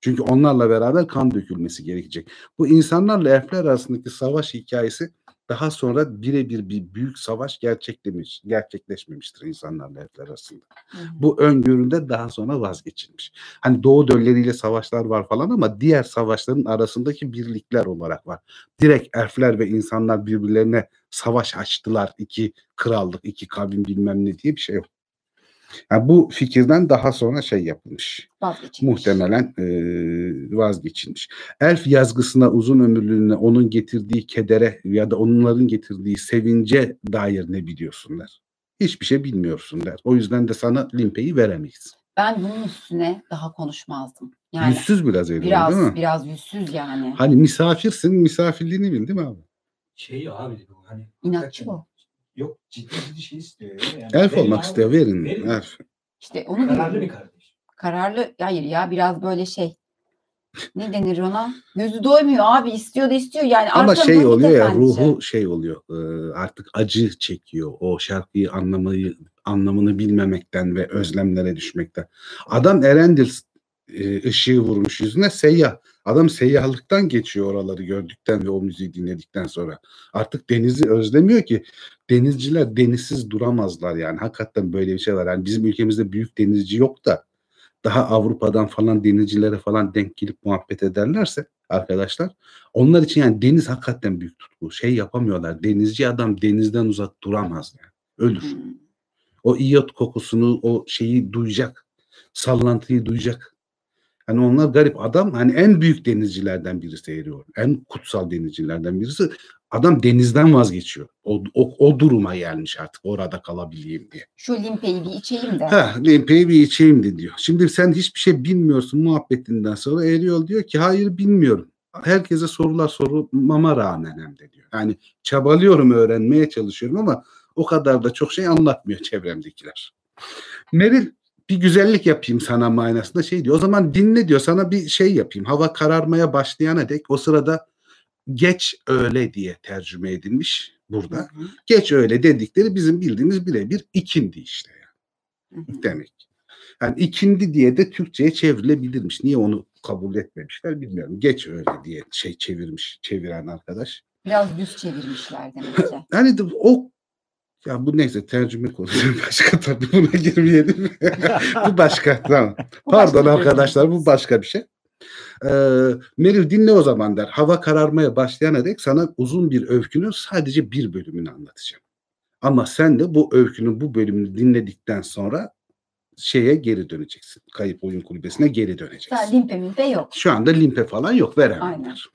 Çünkü onlarla beraber kan dökülmesi gerekecek. Bu insanlarla elfler arasındaki savaş hikayesi daha sonra birebir bir büyük savaş gerçeklemiş, gerçekleşmemiştir insanlarla elfler arasında. Hı hı. Bu öngöründe daha sonra vazgeçilmiş. Hani Doğu dölleriyle savaşlar var falan ama diğer savaşların arasındaki birlikler olarak var. Direkt elfler ve insanlar birbirlerine savaş açtılar. iki krallık, iki kavim bilmem ne diye bir şey yok. Yani bu fikirden daha sonra şey yapılmış. Vazgeçilmiş. Muhtemelen eee, vazgeçilmiş. Elf yazgısına, uzun ömürlülüğüne, onun getirdiği kedere ya da onların getirdiği sevince dair ne biliyorsun der. Hiçbir şey bilmiyorsun der. O yüzden de sana limpeyi veremeyiz. Ben bunun üstüne daha konuşmazdım. Yani Yüzsüz biraz Erol biraz değil mi? biraz yüzsüz yani. Hani misafirsin, misafirliğini bil değil mi abi? Şey abi hani İnatçı hakikaten- bu. Yok ciddi ciddi şey istiyor. ya. Yani Elf verin olmak abi, istiyor, verin. verin. Elf. İşte onu Kararlı bir kardeş. Kararlı hayır ya biraz böyle şey. Ne denir ona? Gözü doymuyor abi istiyor da istiyor yani. Ama şey oluyor ya efendisi. ruhu şey oluyor e, artık acı çekiyor o şarkıyı anlamayı anlamını bilmemekten ve özlemlere düşmekten. Adam Erendil e, ışığı vurmuş yüzüne seyyah. Adam seyyahlıktan geçiyor oraları gördükten ve o müziği dinledikten sonra. Artık denizi özlemiyor ki. Denizciler denizsiz duramazlar yani. Hakikaten böyle bir şey var. Yani bizim ülkemizde büyük denizci yok da daha Avrupa'dan falan denizcilere falan denk gelip muhabbet ederlerse arkadaşlar onlar için yani deniz hakikaten büyük tutku. Şey yapamıyorlar. Denizci adam denizden uzak duramaz yani. Ölür. Hmm. O iyot kokusunu, o şeyi duyacak. Sallantıyı duyacak. Hani onlar garip adam hani en büyük denizcilerden birisi eriyor. En kutsal denizcilerden birisi. Adam denizden vazgeçiyor. O, o, o duruma gelmiş artık orada kalabileyim diye. Şu limpeyi bir içeyim de. Ha, limpeyi bir içeyim de diyor. Şimdi sen hiçbir şey bilmiyorsun muhabbetinden sonra Eriol diyor ki hayır bilmiyorum. Herkese sorular sormama rağmen hem de diyor. Yani çabalıyorum öğrenmeye çalışıyorum ama o kadar da çok şey anlatmıyor çevremdekiler. Meril bir güzellik yapayım sana manasında şey diyor. O zaman dinle diyor sana bir şey yapayım. Hava kararmaya başlayana dek o sırada geç öğle diye tercüme edilmiş burada. Hı hı, Geç öğle dedikleri bizim bildiğimiz birebir ikindi işte. Yani hı hı. demek. Yani ikindi diye de Türkçe'ye çevrilebilirmiş. Niye onu kabul etmemişler bilmiyorum. Geç öyle diye şey çevirmiş, çeviren arkadaş. Biraz düz çevirmişler demek ki. (laughs) Yani o ya bu neyse tercüme konusu (laughs) başka tabii buna girmeyelim. bu başka tamam. Pardon bir arkadaşlar bu başka bir şey. Ee, Meril dinle o zaman der. Hava kararmaya başlayana dek sana uzun bir öykünün sadece bir bölümünü anlatacağım. Ama sen de bu öykünün bu bölümünü dinledikten sonra şeye geri döneceksin. Kayıp oyun kulübesine geri Daha döneceksin. limpe mimpe yok. Şu anda limpe falan yok Aynen. verememler.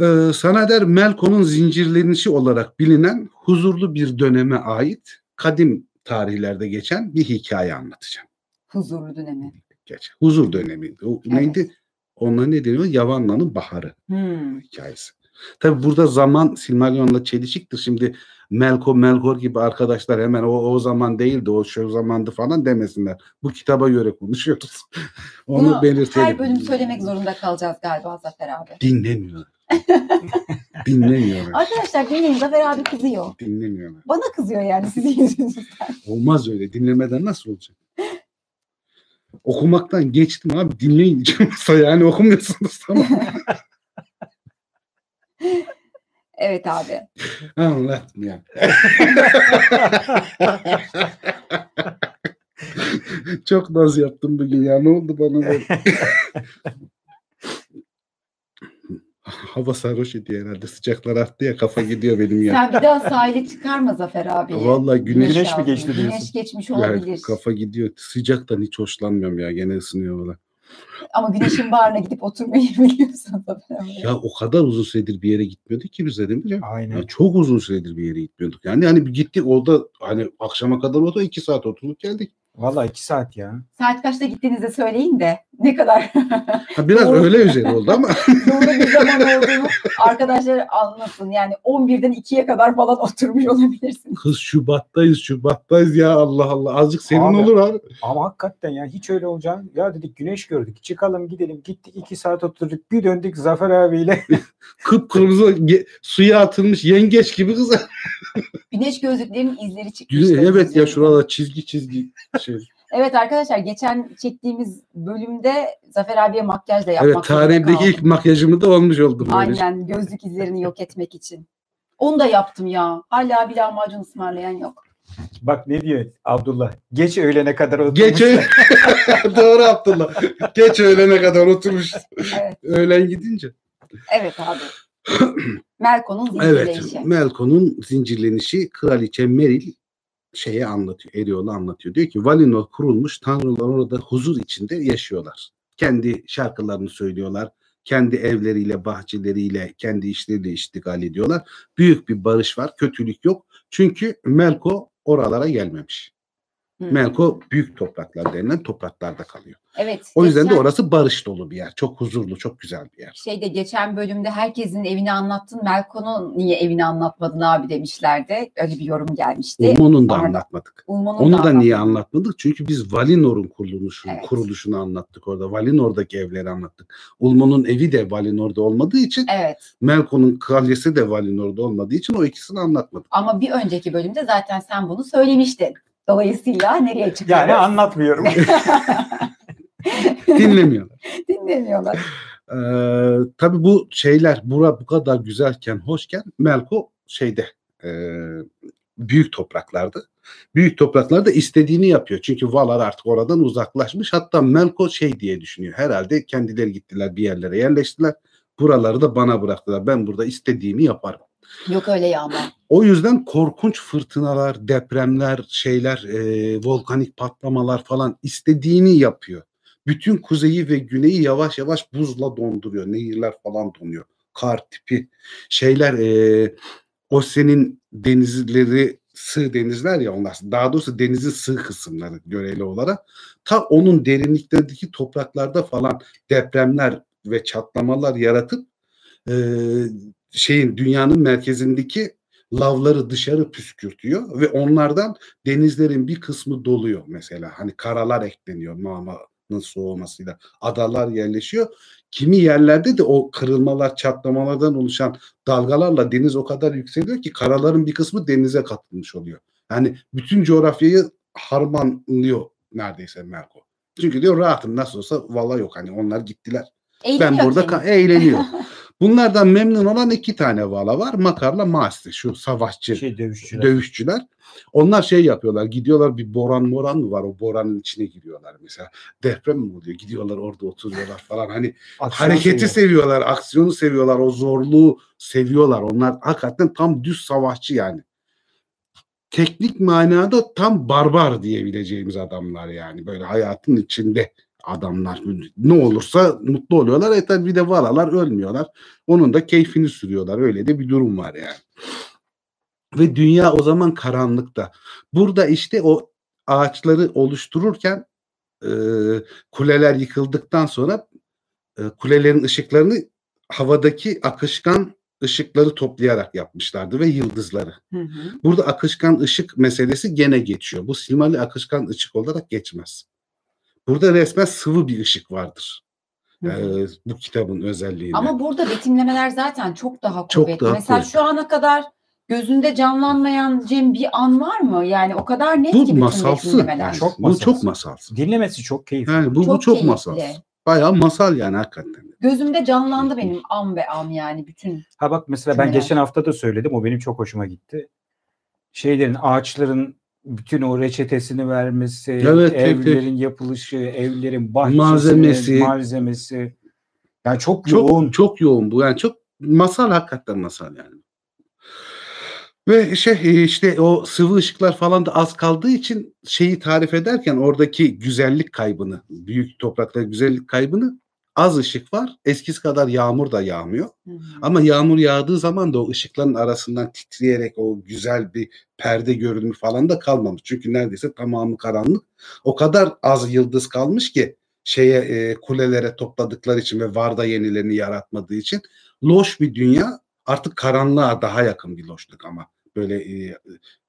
Ee, sana der Melko'nun zincirlenişi olarak bilinen huzurlu bir döneme ait kadim tarihlerde geçen bir hikaye anlatacağım. Huzurlu dönemi. Geç. Huzur dönemi. O Evet. neydi? Ona ne deniyor? Yavanla'nın baharı Hmm. hikayesi. Tabi burada zaman Silmarillion'la çelişiktir. Şimdi Melko, Melkor gibi arkadaşlar hemen o, o zaman değildi, o şu zamandı falan demesinler. Bu kitaba göre konuşuyoruz. (laughs) Onu Bunu belirtelim. Her bölüm söylemek zorunda kalacağız galiba Zafer abi. Dinlemiyorlar. (laughs) Dinlemiyorlar. Arkadaşlar dinleyin Zafer abi kızıyor. Dinlemiyorlar. Bana kızıyor yani sizin yüzünüzden. Olmaz öyle. Dinlemeden nasıl olacak? Okumaktan geçtim abi. Dinleyin. yani okumuyorsunuz tamam. (laughs) Evet abi. Anlattım ya. (laughs) Çok naz yaptım bugün ya. Ne oldu bana? (laughs) Hava sarhoş ediyor herhalde. Sıcaklar arttı ya kafa gidiyor benim ya. Sen bir daha sahile çıkarma Zafer abi. Vallahi güneş, Güneş mi geçti diyorsun? Güneş geçmiş yani olabilir. kafa gidiyor. Sıcaktan hiç hoşlanmıyorum ya. Gene ısınıyor valla. Ama güneşin bağrına gidip oturmayı (laughs) biliyorsun Zafer abi. Ya o kadar uzun süredir bir yere gitmiyorduk ki biz de değil mi? Ya Aynen. çok uzun süredir bir yere gitmiyorduk. Yani hani bir gittik orada hani akşama kadar orada iki saat oturduk geldik. Valla iki saat ya. Saat kaçta gittiğinizi söyleyin de ne kadar Ha, biraz Doğru. öyle üzeri oldu ama (laughs) doğru bir zaman olduğunu arkadaşlar anlasın. Yani 11'den 2'ye kadar falan oturmuş olabilirsiniz. kız Şubat'tayız Şubat'tayız ya Allah Allah azıcık senin Abi. olur abi. Ama hakikaten ya hiç öyle olacağını ya dedik güneş gördük çıkalım gidelim gittik iki saat oturduk bir döndük Zafer abiyle (laughs) Kıpkırmızı ge- suya atılmış yengeç gibi kız. Güneş gözlüklerinin izleri çıkmış. Evet ya şurada çizgi çizgi şey. Evet arkadaşlar geçen çektiğimiz bölümde Zafer abiye makyaj da yapmak Evet tarihimdeki ilk makyajımı da olmuş oldum. böylece. Aynen gözlük izlerini yok etmek için. Onu da yaptım ya. Hala bir lahmacun ısmarlayan yok. bak ne diyor Abdullah geç öğlene kadar oturmuş. Geç (laughs) Doğru Abdullah. Geç öğlene kadar oturmuş. Evet. Öğlen gidince. Evet abi. Melko'nun Evet. zincirleyişi. Melko'nun zincirlenişi Kraliçe Meril şeye anlatıyor. Erioğlu anlatıyor. Diyor ki Valinor kurulmuş. Tanrılar orada huzur içinde yaşıyorlar. Kendi şarkılarını söylüyorlar. Kendi evleriyle, bahçeleriyle, kendi işleriyle iştigal ediyorlar. Büyük bir barış var. Kötülük yok. Çünkü Melko oralara gelmemiş. Hı. Melko büyük topraklar denilen topraklarda kalıyor. Evet. O yüzden de geçen- orası barış dolu bir yer. Çok huzurlu, çok güzel bir yer. Şeyde geçen bölümde herkesin evini anlattın. Melko'nun niye evini anlatmadın abi demişlerdi. Öyle bir yorum gelmişti. Ulmo'nun da anlatmadık. Ulmo'nun Onu da niye anlatmadın. anlatmadık? Çünkü biz Valinor'un kuruluşunu, Evet. kuruluşunu anlattık orada. Valinor'daki evleri anlattık. Ulmo'nun evi de Valinor'da olmadığı için, Evet. Melkon'un kalyesi de Valinor'da olmadığı için o ikisini anlatmadık. Ama bir önceki bölümde zaten sen bunu söylemiştin. Dolayısıyla nereye çıkıyoruz? Yani anlatmıyorum. (laughs) Dinlemiyorlar. Dinlemiyorlar. Ee, tabii bu şeyler bura bu kadar güzelken, hoşken Melko şeyde e, büyük topraklarda. Büyük topraklarda istediğini yapıyor. Çünkü Valar artık oradan uzaklaşmış. Hatta Melko şey diye düşünüyor. Herhalde kendileri gittiler bir yerlere yerleştiler. Buraları da bana bıraktılar. Ben burada istediğimi yaparım. Yok öyle yağma. O yüzden korkunç fırtınalar, depremler, şeyler, e, volkanik patlamalar falan istediğini yapıyor. Bütün kuzeyi ve güneyi yavaş yavaş buzla donduruyor. Nehirler falan donuyor. Kar tipi şeyler, e, o senin denizleri sığ denizler ya onlar. Daha doğrusu denizin sığ kısımları göreli olarak. Ta onun derinliklerindeki topraklarda falan depremler ve çatlamalar yaratıp e, şeyin dünyanın merkezindeki lavları dışarı püskürtüyor ve onlardan denizlerin bir kısmı doluyor mesela. Hani karalar ekleniyor mağmanın soğumasıyla. Adalar yerleşiyor. Kimi yerlerde de o kırılmalar, çatlamalardan oluşan dalgalarla deniz o kadar yükseliyor ki karaların bir kısmı denize katılmış oluyor. Yani bütün coğrafyayı harmanlıyor neredeyse Merko. Çünkü diyor rahatım nasıl olsa valla yok hani onlar gittiler. Eğleniyor Ben burada eğleniyor. (laughs) Bunlardan memnun olan iki tane vala var. Makarla Maasti şu savaşçı Şey dövüşçüler. dövüşçüler. Onlar şey yapıyorlar. Gidiyorlar bir boran moran mı var? O boranın içine giriyorlar mesela. Deprem mi oluyor? Gidiyorlar orada oturuyorlar falan. Hani Aksiyon hareketi seviyor. seviyorlar, aksiyonu seviyorlar, o zorluğu seviyorlar. Onlar hakikaten tam düz savaşçı yani. Teknik manada tam barbar diyebileceğimiz adamlar yani. Böyle hayatın içinde adamlar. Ne olursa mutlu oluyorlar. E tabi bir de valalar ölmüyorlar. Onun da keyfini sürüyorlar. Öyle de bir durum var yani. Ve dünya o zaman karanlıkta. Burada işte o ağaçları oluştururken e, kuleler yıkıldıktan sonra e, kulelerin ışıklarını havadaki akışkan ışıkları toplayarak yapmışlardı ve yıldızları. Hı hı. Burada akışkan ışık meselesi gene geçiyor. Bu silmali akışkan ışık olarak geçmez. Burada resmen sıvı bir ışık vardır. Ee, bu kitabın özelliği. Ama burada betimlemeler zaten çok daha Çok kuvvetli. daha Mesela kuvvetli. şu ana kadar gözünde canlanmayan Cem bir an var mı? Yani o kadar net ki bu bütün masalsı. betimlemeler. Yani. Çok bu masalsı. çok masalsı. Dinlemesi çok keyifli. Yani bu, bu Çok çok keyifli. masalsı. Bayağı masal yani hakikaten. Gözümde canlandı benim an ve an yani bütün. Ha bak mesela ben Cümleler. geçen hafta da söyledim. O benim çok hoşuma gitti. Şeylerin ağaçların bütün o reçetesini vermesi, Evet, evlerin yapılışı, evlerin bahçesi, Malzemesi. malzemesi. Yani çok, Çok yoğun. çok yoğun bu. Yani çok masal hakikaten masal yani. Ve şey işte o sıvı ışıklar falan da az kaldığı için şeyi tarif ederken oradaki güzellik kaybını, büyük toprakta güzellik kaybını az ışık var. Eskisi kadar yağmur da yağmıyor. Hı hı. Ama yağmur yağdığı zaman da o ışıkların arasından titreyerek o güzel bir perde görünümü falan da kalmamış. Çünkü neredeyse tamamı karanlık. O kadar az yıldız kalmış ki şeye e, kulelere topladıkları için ve Varda yenilerini yaratmadığı için loş bir dünya artık karanlığa daha yakın bir loşluk ama böyle e,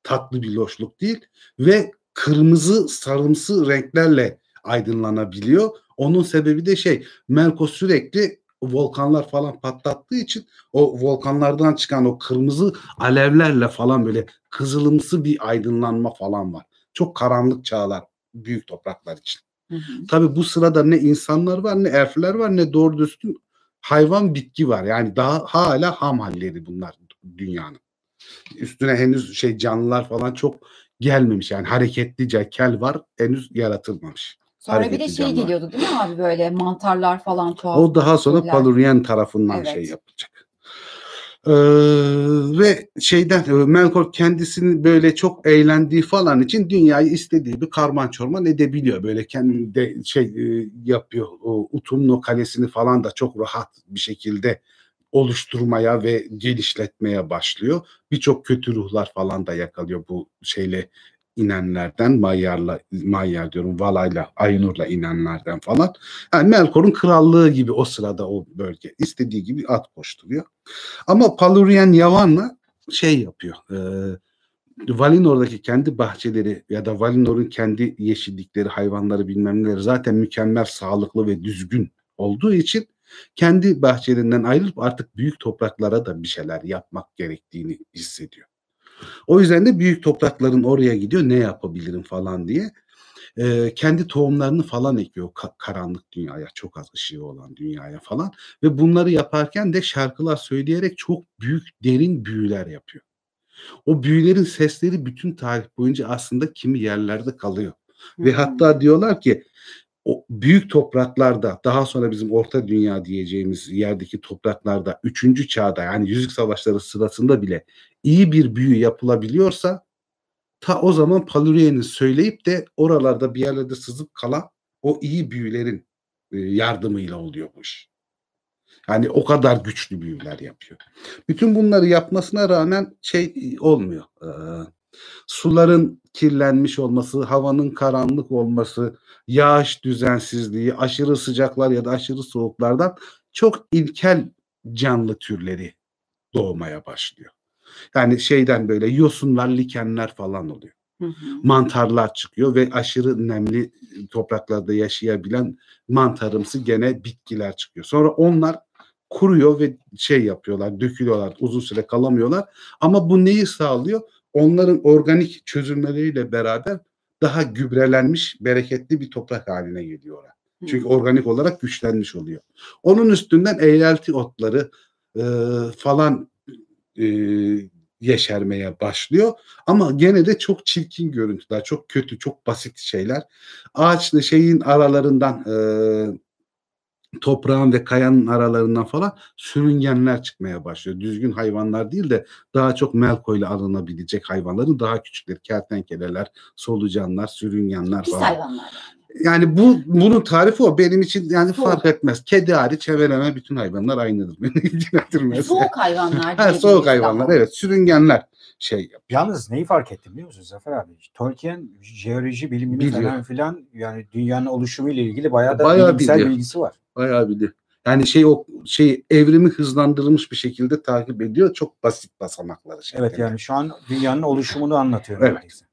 tatlı bir loşluk değil ve kırmızı sarımsı renklerle aydınlanabiliyor. Onun sebebi de şey Melko sürekli volkanlar falan patlattığı için o volkanlardan çıkan o kırmızı alevlerle falan böyle kızılımsı bir aydınlanma falan var. Çok karanlık çağlar büyük topraklar için. Hı hı. Tabii bu sırada ne insanlar var ne elfler var ne doğru düzgün hayvan bitki var. Yani daha hala ham halleri bunlar dünyanın. Üstüne henüz şey canlılar falan çok gelmemiş. Yani hareketlice kel var henüz yaratılmamış. Sonra bir de şey canlılar. geliyordu değil mi abi böyle mantarlar falan tuhaf. O daha sonra türler. Palurian tarafından Evet. şey yapılacak. Ee, ve şeyden e, Melkor kendisini böyle çok eğlendiği falan için dünyayı istediği bir karman çorman edebiliyor. Böyle kendinde şey e, yapıyor. O Utumno kalesini falan da çok rahat bir şekilde oluşturmaya ve gelişletmeye başlıyor. Birçok kötü ruhlar falan da yakalıyor bu şeyle inenlerden, Mayyar'la, Mayyar diyorum, Vala'yla, Aynur'la inenlerden falan. Yani Melkor'un krallığı gibi o sırada o bölge. istediği gibi at koşturuyor. Ama Palurian Yavan'la şey yapıyor. E, Valinor'daki kendi bahçeleri ya da Valinor'un kendi yeşillikleri, hayvanları bilmem neleri zaten mükemmel, sağlıklı ve düzgün olduğu için kendi bahçelerinden ayrılıp artık büyük topraklara da bir şeyler yapmak gerektiğini hissediyor. O yüzden de büyük toprakların oraya gidiyor ne yapabilirim falan diye. Ee, kendi tohumlarını falan ekiyor ka- karanlık dünyaya, çok az ışığı olan dünyaya falan. Ve bunları yaparken de şarkılar söyleyerek çok büyük, derin büyüler yapıyor. O büyülerin sesleri bütün tarih boyunca aslında kimi yerlerde kalıyor. Ve Hı. hatta diyorlar ki o büyük topraklarda daha sonra bizim orta dünya diyeceğimiz yerdeki topraklarda 3. çağda yani Yüzük Savaşları sırasında bile iyi bir büyü yapılabiliyorsa ta o zaman Palurien'in söyleyip de oralarda bir yerlerde sızıp kalan o iyi büyülerin e, yardımıyla oluyor bu iş. Yani o kadar güçlü büyüler yapıyor. Bütün bunları yapmasına rağmen şey e, olmuyor. Ee, suların kirlenmiş olması, havanın karanlık olması, yağış düzensizliği, aşırı sıcaklar ya da aşırı soğuklardan çok ilkel canlı türleri doğmaya başlıyor. Yani şeyden böyle yosunlar, likenler falan oluyor. Hı hı. Mantarlar çıkıyor ve aşırı nemli topraklarda yaşayabilen mantarımsı gene bitkiler çıkıyor. Sonra onlar kuruyor ve şey yapıyorlar, dökülüyorlar, uzun süre kalamıyorlar. Ama bu neyi sağlıyor? Onların organik çözülmeleriyle beraber daha gübrelenmiş, bereketli bir toprak haline geliyorlar. Çünkü organik olarak güçlenmiş oluyor. Onun üstünden eğrelti otları, e, falan e, yeşermeye başlıyor. Ama gene de çok çirkin görüntüler, çok kötü, çok basit şeyler. Ağaçla şeyin aralarından e, toprağın ve kayanın aralarından falan sürüngenler çıkmaya başlıyor. Düzgün hayvanlar değil de daha çok melkoyla alınabilecek hayvanların daha küçükleri. Kertenkeleler, solucanlar, sürüngenler Pis falan. hayvanlar. Yani bu bunun tarifi o. Benim için yani Soğuk. fark etmez. Kedi hariç hemen bütün hayvanlar aynıdır. (laughs) Beni ilgilendirmez. Soğuk hayvanlar. (laughs) Ha, soğuk hayvanlar evet. Sürüngenler şey yap. Yalnız neyi fark ettim biliyor musun Zafer abi? Tolkien jeoloji bilimini Biliyor. falan filan yani dünyanın oluşumu ile ilgili bayağı da Bayağı bilimsel biliyor. bilgisi var. Bayağı bir de. Yani şey o şey evrimi hızlandırılmış bir şekilde takip ediyor. Çok basit basamakları. şeklinde. Evet yani şu an dünyanın oluşumunu anlatıyor. Evet. neredeyse.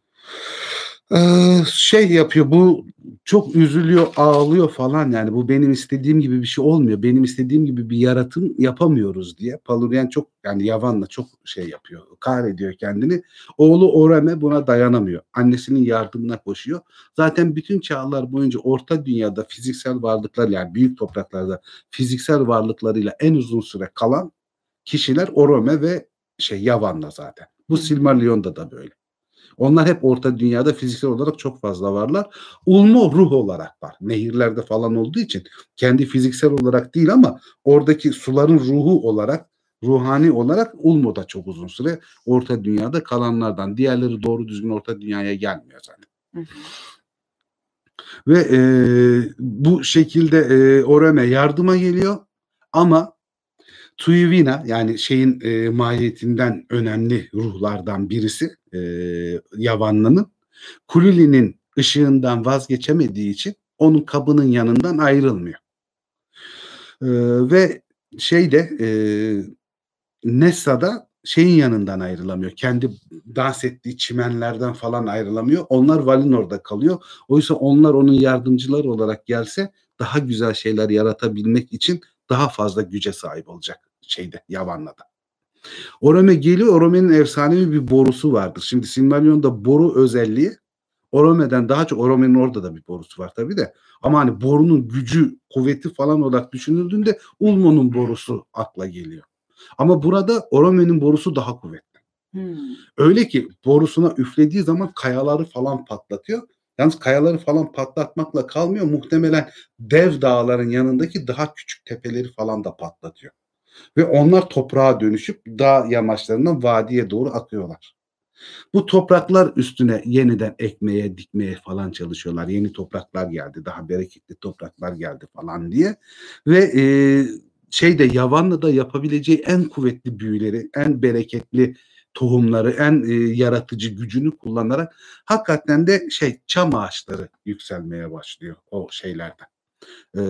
Ee, şey yapıyor bu çok üzülüyor ağlıyor falan yani. Bu benim istediğim gibi bir şey olmuyor. Benim istediğim gibi bir yaratım yapamıyoruz diye. Palurian çok yani Yavan'la çok şey yapıyor kahrediyor kendini. Oğlu Oreme buna dayanamıyor. Annesinin yardımına koşuyor. Zaten bütün çağlar boyunca orta dünyada fiziksel varlıklar yani büyük topraklarda fiziksel varlıklarıyla en uzun süre kalan kişiler Orome ve şey Yavan'la zaten. Bu Silmarillion'da da böyle onlar hep orta dünyada fiziksel olarak çok fazla varlar. Ulmo ruh olarak var. Nehirlerde falan olduğu için kendi fiziksel olarak değil ama oradaki suların ruhu olarak ruhani olarak Ulmo da çok uzun süre orta dünyada kalanlardan. Diğerleri doğru düzgün orta dünyaya gelmiyor zaten. Hı hı. Ve e, bu şekilde e, Oreme yardıma geliyor ama Tuyivina yani şeyin e, mahiyetinden önemli ruhlardan birisi e, Yavanlı'nın Kulili'nin ışığından vazgeçemediği için onun kabının yanından ayrılmıyor. E, ve şeyde e, Nessa'da şeyin yanından ayrılamıyor. Kendi dans ettiği çimenlerden falan ayrılamıyor. Onlar Valinor'da kalıyor. Oysa onlar onun yardımcıları olarak gelse daha güzel şeyler yaratabilmek için daha fazla güce sahip olacak şeyde Yavanla'da. Orome geliyor. Orome'nin efsanevi bir borusu vardır. Şimdi Silmarillion'da boru özelliği Orome'den daha çok Orome'nin orada da bir borusu var tabii de. Ama hani borunun gücü, kuvveti falan olarak düşünüldüğünde Ulmo'nun borusu akla geliyor. Ama burada Orome'nin borusu daha kuvvetli. Hmm. Öyle ki borusuna üflediği zaman kayaları falan patlatıyor. Yalnız kayaları falan patlatmakla kalmıyor. Muhtemelen dev dağların yanındaki daha küçük tepeleri falan da patlatıyor. Ve onlar toprağa dönüşüp dağ yamaçlarından vadiye doğru akıyorlar. Bu topraklar üstüne yeniden ekmeye, dikmeye falan çalışıyorlar. Yeni topraklar geldi, daha bereketli topraklar geldi falan diye. Ve e, şeyde Yavanlı'da yapabileceği en kuvvetli büyüleri, en bereketli tohumları, en e, yaratıcı gücünü kullanarak hakikaten de şey çam ağaçları yükselmeye başlıyor o şeylerden. E,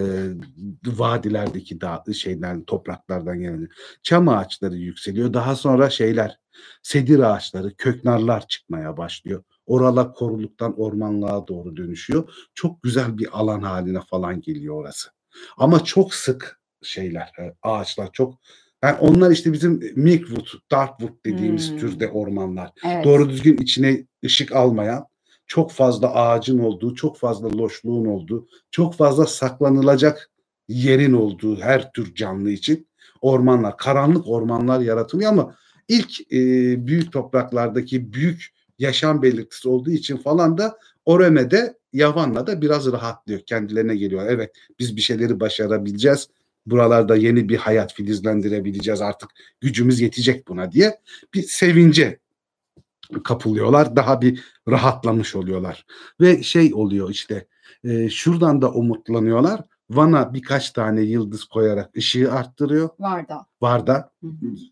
vadilerdeki dağ, şeyden topraklardan gelen çam ağaçları yükseliyor. Daha sonra şeyler sedir ağaçları, köknarlar çıkmaya başlıyor. Oralar koruluktan ormanlığa doğru dönüşüyor. Çok güzel bir alan haline falan geliyor orası. Ama çok sık şeyler, e, ağaçlar çok yani onlar işte bizim Milkwood, Darkwood dediğimiz Hmm. türde ormanlar. Evet. Doğru düzgün içine ışık almayan, çok fazla ağacın olduğu, çok fazla loşluğun olduğu, çok fazla saklanılacak yerin olduğu her tür canlı için ormanlar, karanlık ormanlar yaratılıyor ama ilk e, büyük topraklardaki büyük yaşam belirtisi olduğu için falan da Oreme'de Yavan'la da biraz rahatlıyor. Kendilerine geliyor. Evet biz bir şeyleri başarabileceğiz. Buralarda yeni bir hayat filizlendirebileceğiz artık gücümüz yetecek buna diye bir sevince kapılıyorlar. Daha bir rahatlamış oluyorlar. Ve şey oluyor işte e, şuradan da umutlanıyorlar. Van'a birkaç tane yıldız koyarak ışığı arttırıyor. Var da. Varda hı.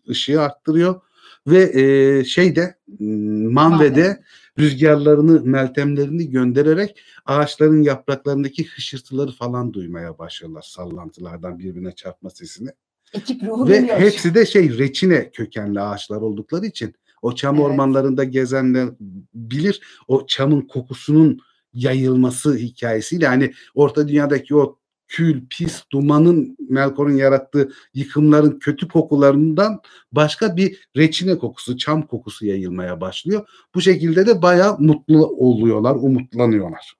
ışığı arttırıyor ve e, şeyde Manve'de rüzgarlarını, meltemlerini göndererek ağaçların yapraklarındaki hışırtıları falan duymaya başlıyorlar sallantılardan birbirine çarpma sesini. Ekip ruhu Ve geliyor. hepsi de şey reçine kökenli ağaçlar oldukları için o çam Evet. ormanlarında gezenler bilir o çamın kokusunun yayılması hikayesiyle hani orta dünyadaki o kül, pis, dumanın Melkor'un yarattığı yıkımların kötü kokularından başka bir reçine kokusu, çam kokusu yayılmaya başlıyor. Bu şekilde de bayağı mutlu oluyorlar, umutlanıyorlar.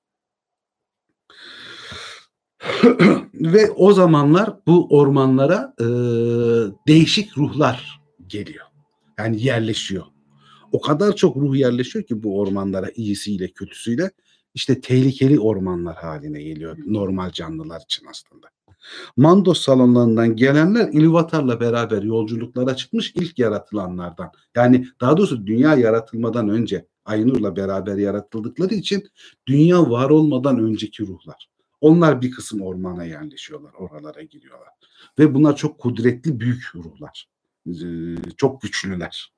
(clears throat) Ve o zamanlar bu ormanlara e, değişik ruhlar geliyor. Yani yerleşiyor. O kadar çok ruh yerleşiyor ki bu ormanlara iyisiyle kötüsüyle işte tehlikeli ormanlar haline geliyor normal canlılar için aslında. Mandos salonlarından gelenler İlvatar'la beraber yolculuklara çıkmış ilk yaratılanlardan. Yani daha doğrusu dünya yaratılmadan önce Aynur'la beraber yaratıldıkları için dünya var olmadan önceki ruhlar. Onlar bir kısım ormana yerleşiyorlar, oralara giriyorlar. Ve bunlar çok kudretli büyük ruhlar. Çok güçlüler.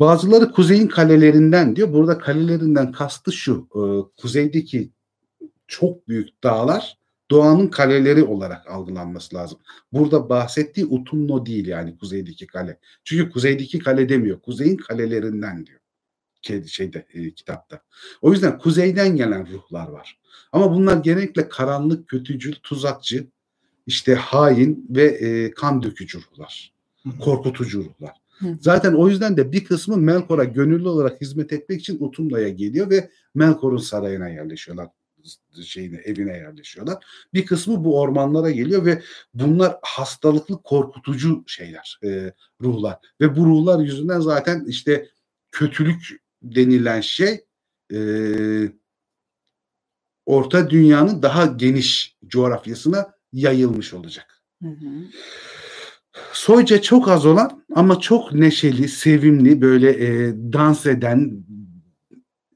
Bazıları kuzeyin kalelerinden diyor. Burada kalelerinden kastı şu. e, Kuzeydeki çok büyük dağlar doğanın kaleleri olarak algılanması lazım. Burada bahsettiği Utumno değil yani kuzeydeki kale. Çünkü kuzeydeki kale demiyor. Kuzeyin kalelerinden diyor. Şeyde e, kitapta. O yüzden kuzeyden gelen ruhlar var. Ama bunlar genellikle karanlık, kötücül, tuzakçı, işte hain ve e, kan dökücü ruhlar. Korkutucu ruhlar. Hı. Zaten o yüzden de bir kısmı Melkor'a gönüllü olarak hizmet etmek için Utumla'ya geliyor ve Melkor'un sarayına yerleşiyorlar. Şeyine, evine yerleşiyorlar. Bir kısmı bu ormanlara geliyor ve bunlar hastalıklı, korkutucu şeyler, e, ruhlar. Ve bu ruhlar yüzünden zaten işte kötülük denilen şey e, Orta Dünya'nın daha geniş coğrafyasına yayılmış olacak. Hı hı. Soyca çok az olan ama çok neşeli, sevimli, böyle e, dans eden,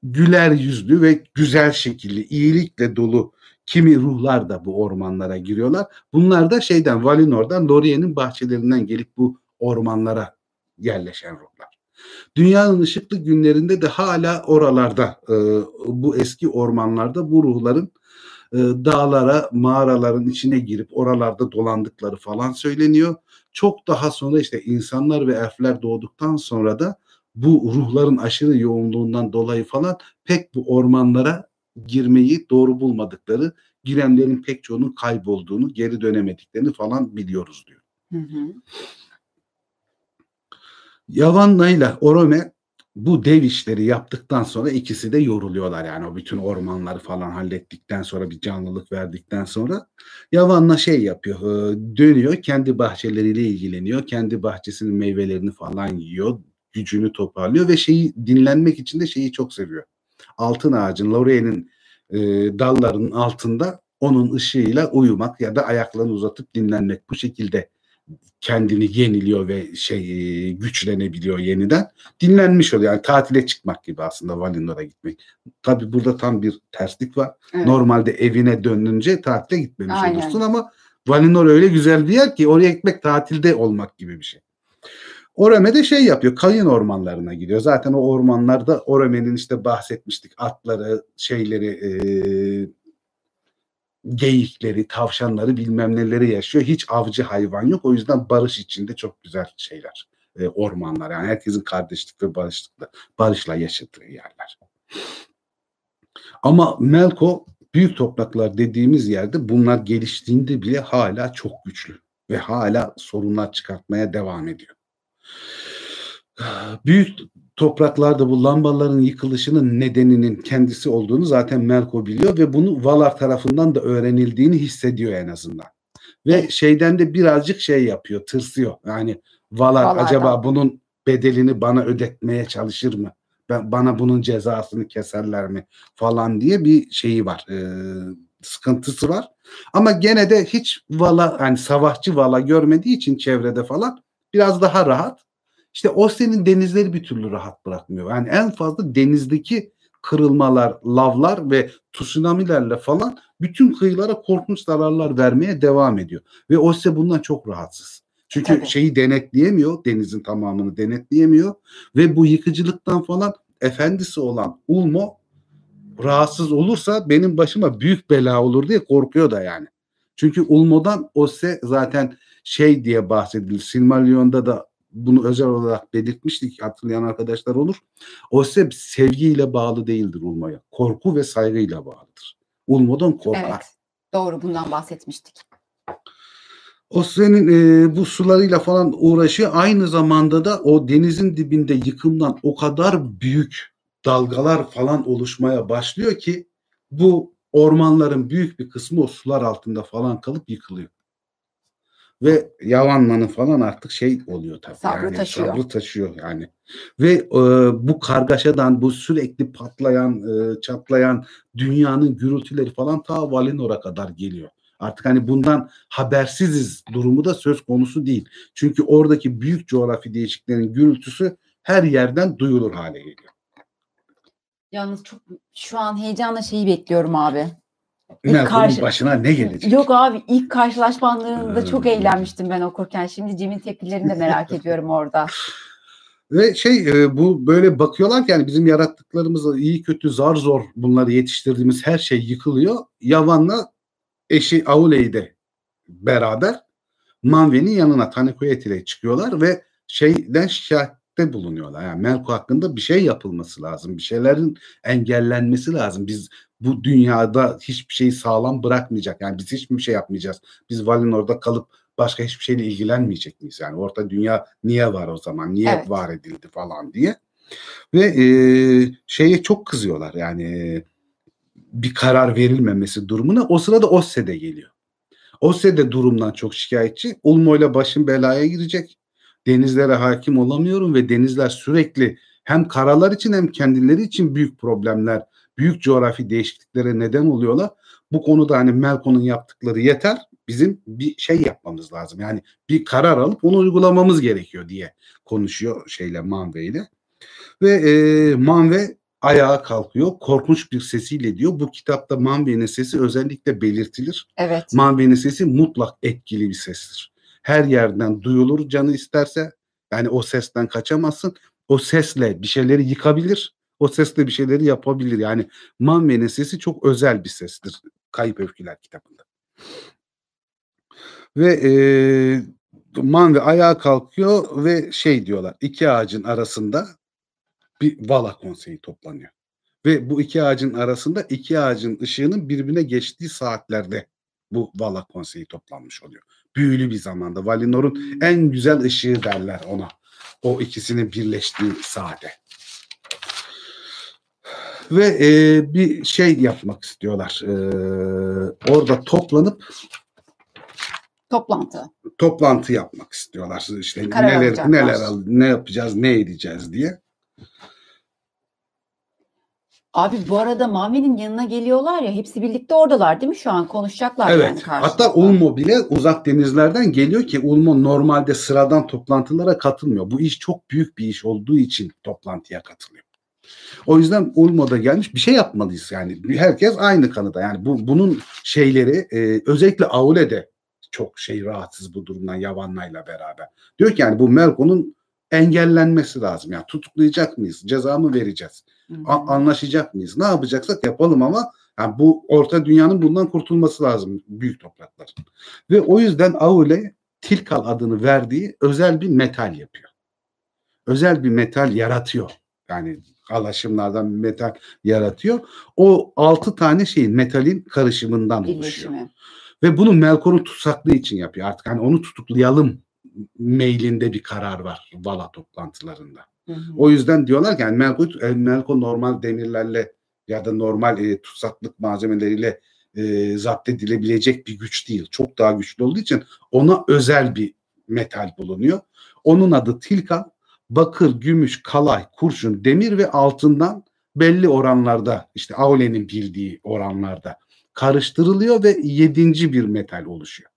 güler yüzlü ve güzel şekilli, iyilikle dolu kimi ruhlar da bu ormanlara giriyorlar. Bunlar da şeyden, Valinor'dan, Lorien'in bahçelerinden gelip bu ormanlara yerleşen ruhlar. Dünyanın ışıklı günlerinde de hala oralarda, e, bu eski ormanlarda bu ruhların e, dağlara, mağaraların içine girip oralarda dolandıkları falan söyleniyor. Çok daha sonra işte insanlar ve elfler doğduktan sonra da bu ruhların aşırı yoğunluğundan dolayı falan pek bu ormanlara girmeyi doğru bulmadıkları, girenlerin pek çoğunun kaybolduğunu, geri dönemediklerini falan biliyoruz diyor. Hı hı. Yavanna ile Orome bu dev işleri yaptıktan sonra ikisi de yoruluyorlar. Yani o bütün ormanları falan hallettikten sonra bir canlılık verdikten sonra Yavanna şey yapıyor e, dönüyor kendi bahçeleriyle ilgileniyor kendi bahçesinin meyvelerini falan yiyor gücünü toparlıyor ve şeyi dinlenmek için de şeyi çok seviyor. Altın ağacın Lorraine'in e, dallarının altında onun ışığıyla uyumak ya da ayaklarını uzatıp dinlenmek. Bu şekilde kendini yeniliyor ve şey e, güçlenebiliyor yeniden. Dinlenmiş oluyor. Yani tatile çıkmak gibi aslında Valinor'a gitmek. Tabi burada tam bir terslik var. Evet. Normalde evine dönünce tatile gitmemiş Aynen. olursun ama Valinor öyle güzel bir yer ki oraya gitmek tatilde olmak gibi bir şey. Orome de şey yapıyor. Kayın ormanlarına gidiyor. Zaten o ormanlarda Orome'nin işte bahsetmiştik atları, şeyleri, e, geyikleri, tavşanları bilmem neleri yaşıyor. Hiç avcı hayvan yok. O yüzden barış içinde çok güzel şeyler. E, ormanlar. Yani herkesin kardeşlik ve barışlıkla, barışla yaşadığı yerler. Ama Melko büyük topraklar dediğimiz yerde bunlar geliştiğinde bile hala çok güçlü ve hala sorunlar çıkartmaya devam ediyor. Büyük topraklarda bu lambaların yıkılışının nedeninin kendisi olduğunu zaten Melko biliyor ve bunu Valar tarafından da öğrenildiğini hissediyor en azından. Ve şeyden de birazcık şey yapıyor, tırsıyor. Yani Valar Valar'dan. acaba bunun bedelini bana ödetmeye çalışır mı? Ben, bana bunun cezasını keserler mi falan diye bir şeyi var. e, sıkıntısı var. Ama gene de hiç Vala yani savaşçı Vala görmediği için çevrede falan biraz daha rahat. İşte o senin denizleri bir türlü rahat bırakmıyor. Yani en fazla denizdeki kırılmalar, lavlar ve tsunamilerle falan bütün kıyılara korkunç zararlar vermeye devam ediyor. Ve o ise bundan çok rahatsız. Çünkü Tabii. şeyi denetleyemiyor, denizin tamamını denetleyemiyor ve bu yıkıcılıktan falan efendisi olan Ulmo rahatsız olursa benim başıma büyük bela olur diye korkuyor da yani. Çünkü Ulmo'dan Ose zaten şey diye bahsedilir. Silmarillion'da da bunu özel olarak belirtmiştik hatırlayan arkadaşlar olur. Ose sevgiyle bağlı değildir Ulmo'ya. Korku ve saygıyla bağlıdır. Ulmo'dan korkar. Evet. Doğru bundan bahsetmiştik. O senin e, bu sularıyla falan uğraşıyor. Aynı zamanda da o denizin dibinde yıkımdan o kadar büyük dalgalar falan oluşmaya başlıyor ki bu ormanların büyük bir kısmı o sular altında falan kalıp yıkılıyor. Ve Yavanman'ın falan artık şey oluyor tabii. Sabrı yani, taşıyor. Sabrı taşıyor yani. Ve e, bu kargaşadan, bu sürekli patlayan, e, çatlayan dünyanın gürültüleri falan ta Valinor'a kadar geliyor. Artık hani bundan habersiziz durumu da söz konusu değil. Çünkü oradaki büyük coğrafi değişikliklerin gürültüsü her yerden duyulur hale geliyor. Yalnız çok şu an heyecanla şeyi bekliyorum abi. Melkon'un karşı- başına ne gelecek? Yok abi ilk karşılaşmalarında çok Hmm. eğlenmiştim ben okurken. Şimdi Cem'in tepkilerini de merak (laughs) ediyorum orada. Ve şey e, bu böyle bakıyorlar ki yani bizim yarattıklarımız iyi kötü zar zor bunları yetiştirdiğimiz her şey yıkılıyor. Yavan'la eşi Aule'yi de beraber Manve'nin yanına Tanekuyet çıkıyorlar ve şeyden şikayette bulunuyorlar. Yani Melko hakkında bir şey yapılması lazım. Bir şeylerin engellenmesi lazım. Biz bu dünyada hiçbir şeyi sağlam bırakmayacak. Yani biz hiçbir şey yapmayacağız. Biz Valinor'da kalıp başka hiçbir şeyle ilgilenmeyecek miyiz? Yani orta dünya niye var o zaman? Niye Evet. var edildi falan diye. Ve e, şeye çok kızıyorlar. Yani e, bir karar verilmemesi durumuna. O sırada Osse de geliyor. Osse de durumdan çok şikayetçi. Ulmo ile başım belaya girecek. Denizlere hakim olamıyorum ve denizler sürekli hem karalar için hem kendileri için büyük problemler, büyük coğrafi değişikliklere neden oluyorlar. Bu konuda hani Melko'nun yaptıkları yeter. Bizim bir şey yapmamız lazım. Yani bir karar alıp onu uygulamamız gerekiyor diye konuşuyor şeyle Manve ile. Ve e, Manve ayağa kalkıyor. Korkunç bir sesiyle diyor. Bu kitapta Manve'nin sesi özellikle belirtilir. Evet. Manve'nin sesi mutlak etkili bir sestir. Her yerden duyulur canı isterse. Yani o sesten kaçamazsın. O sesle bir şeyleri yıkabilir. O sesle bir şeyleri yapabilir. Yani Manve'nin sesi çok özel bir sestir. Kayıp Öfkeler kitabında. Ve e, Manve ayağa kalkıyor ve şey diyorlar. iki ağacın arasında bir Vala konseyi toplanıyor. Ve bu iki ağacın arasında iki ağacın ışığının birbirine geçtiği saatlerde bu Vala konseyi toplanmış oluyor. Büyülü bir zamanda. Valinor'un en güzel ışığı derler ona. O ikisinin birleştiği saate. Ve e, bir şey yapmak istiyorlar. E, orada toplanıp Toplantı. toplantı yapmak istiyorlar. İşte Karar neler alacaklar. neler al- ne yapacağız, ne edeceğiz diye. Abi bu arada Mavi'nin yanına geliyorlar ya hepsi birlikte oradalar değil mi şu an konuşacaklar yani Evet. karşılıklı. Hatta Ulmo bile uzak denizlerden geliyor ki Ulmo normalde sıradan toplantılara katılmıyor. Bu iş çok büyük bir iş olduğu için toplantıya katılıyor. O yüzden Ulmo da gelmiş bir şey yapmalıyız yani. Herkes aynı kanıda. Yani bu bunun şeyleri e, özellikle Aule'de çok şey rahatsız bu durumdan Yavanla'yla beraber. Diyor ki yani bu Melko'nun engellenmesi lazım. Yani tutuklayacak mıyız? Ceza mı vereceğiz? A- anlaşacak mıyız? Ne yapacaksak yapalım ama yani bu orta dünyanın bundan kurtulması lazım büyük toprakların. Ve o yüzden Aule Tilkal adını verdiği özel bir metal yapıyor. Özel bir metal yaratıyor. Yani alaşımlardan metal yaratıyor. O altı tane şeyin metalin karışımından oluşuyor. Ve bunu Melkor'un tutsaklığı için yapıyor. Artık hani onu tutuklayalım mailinde bir karar var Vala toplantılarında. Hı hı. O yüzden diyorlar ki yani Melko, e, Melko normal demirlerle ya da normal e, tutsaklık malzemeleriyle e, zapt edilebilecek bir güç değil. Çok daha güçlü olduğu için ona özel bir metal bulunuyor. Onun adı Tilka. Bakır, gümüş, kalay, kurşun, demir ve altından belli oranlarda işte Aule'nin bildiği oranlarda karıştırılıyor ve yedinci bir metal oluşuyor.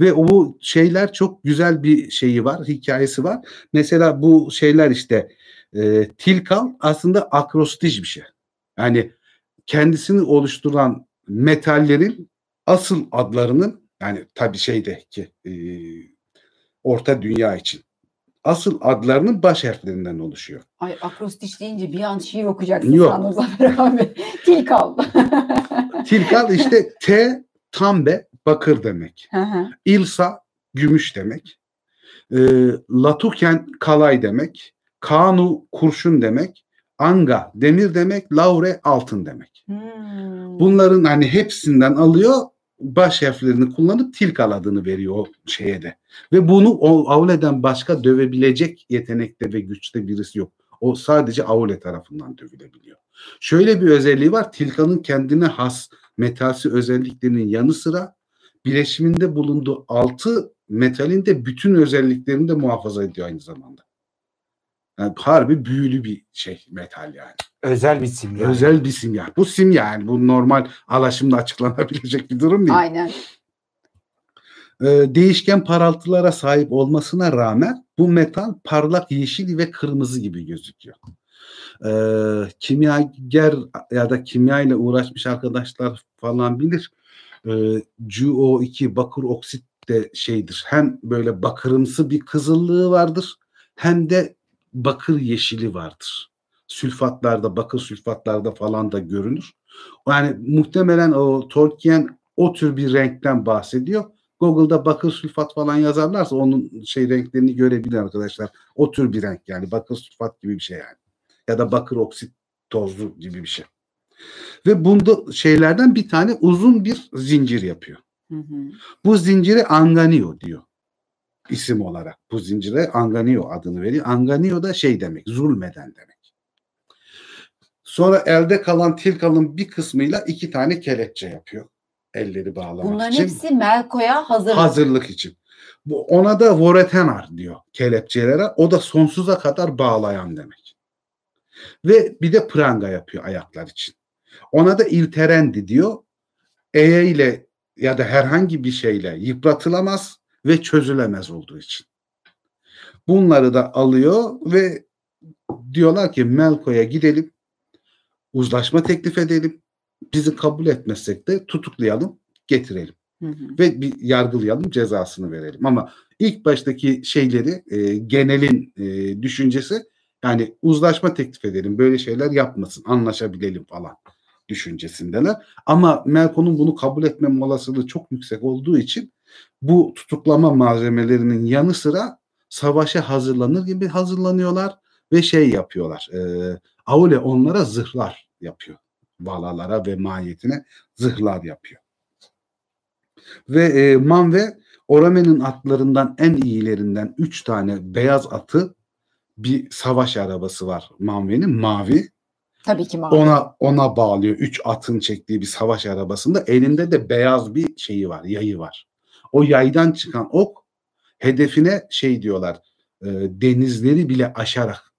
Ve o şeyler çok güzel bir şeyi var, hikayesi var. Mesela bu şeyler işte e, Tilkal aslında akrostij bir şey. Yani kendisini oluşturan metallerin asıl adlarının yani tabii şeydeki e, orta dünya için asıl adlarının baş harflerinden oluşuyor. Ay akrostiş deyince bir an şiir okuyacaksın Yok. sandım Zafer abi. (laughs) Tilkal. (laughs) Tilkal işte T tambe bakır demek. Hı hı. İlsa gümüş demek. E, Latuken kalay demek. Kanu kurşun demek. Anga demir demek. Laure altın demek. Hmm. Bunların hani hepsinden alıyor baş harflerini kullanıp Tilkal adını veriyor o şeye de. Ve bunu o Aule'den başka dövebilecek yetenekte ve güçte birisi yok. O sadece Aule tarafından dövülebiliyor. Şöyle bir özelliği var. Tilkanın kendine has metalsi özelliklerinin yanı sıra bileşiminde bulunduğu altı metalin de bütün özelliklerini de muhafaza ediyor aynı zamanda. Yani harbi büyülü bir şey metal yani. Özel bir simya. Özel bir simya. Bu simya yani bu normal alaşımla açıklanabilecek bir durum değil. Aynen. Ee, değişken paraltılara sahip olmasına rağmen bu metal parlak yeşil ve kırmızı gibi gözüküyor. Ee, kimyager ya da kimya ile uğraşmış arkadaşlar falan bilir. Ee, GO2 bakır oksit de şeydir. Hem böyle bakırımsı bir kızıllığı vardır hem de bakır yeşili vardır. Sülfatlarda, bakır sülfatlarda falan da görünür. Yani muhtemelen o Tolkien o tür bir renkten bahsediyor. Google'da bakır sülfat falan yazarlarsa onun şey renklerini görebilir arkadaşlar. O tür bir renk yani bakır sülfat gibi bir şey yani. Ya da bakır oksit tozlu gibi bir şey. Ve bunda şeylerden bir tane uzun bir zincir yapıyor. Hı hı. Bu zincire Anganio diyor isim olarak. Bu zincire Anganio adını veriyor. Anganio da şey demek, zulmeden demek. Sonra elde kalan Tilkal'ın bir kısmıyla iki tane kelepçe yapıyor. Elleri bağlamak Bunların için. hepsi Melko'ya hazır. Hazırlık için. Bu, ona da Voretenar diyor kelepçelere. O da sonsuza kadar bağlayan demek. Ve bir de pranga yapıyor ayaklar için. Ona da ilterendi diyor. Eye ile ya da herhangi bir şeyle yıpratılamaz ve çözülemez olduğu için. Bunları da alıyor ve diyorlar ki Melko'ya gidelim, uzlaşma teklif edelim. Bizi kabul etmezsek de tutuklayalım, getirelim Hı hı. ve bir yargılayalım, cezasını verelim. Ama ilk baştaki şeyleri e, genelin e, düşüncesi yani uzlaşma teklif edelim, böyle şeyler yapmasın, anlaşabilelim falan düşüncesindeler. Ama Melko'nun bunu kabul etmem olasılığı çok yüksek olduğu için bu tutuklama malzemelerinin yanı sıra savaşa hazırlanır gibi hazırlanıyorlar ve şey yapıyorlar. E, Aule onlara zırhlar yapıyor. Valalara ve mahiyetine zırhlar yapıyor. Ve e, Manve Orame'nin atlarından en iyilerinden 3 tane beyaz atı bir savaş arabası var Manve'nin mavi. Tabii ki mavi. Ona ona bağlıyor. Üç atın çektiği bir savaş arabasında elinde de beyaz bir şeyi var, yayı var. O yaydan çıkan ok hedefine şey diyorlar. e, denizleri bile aşarak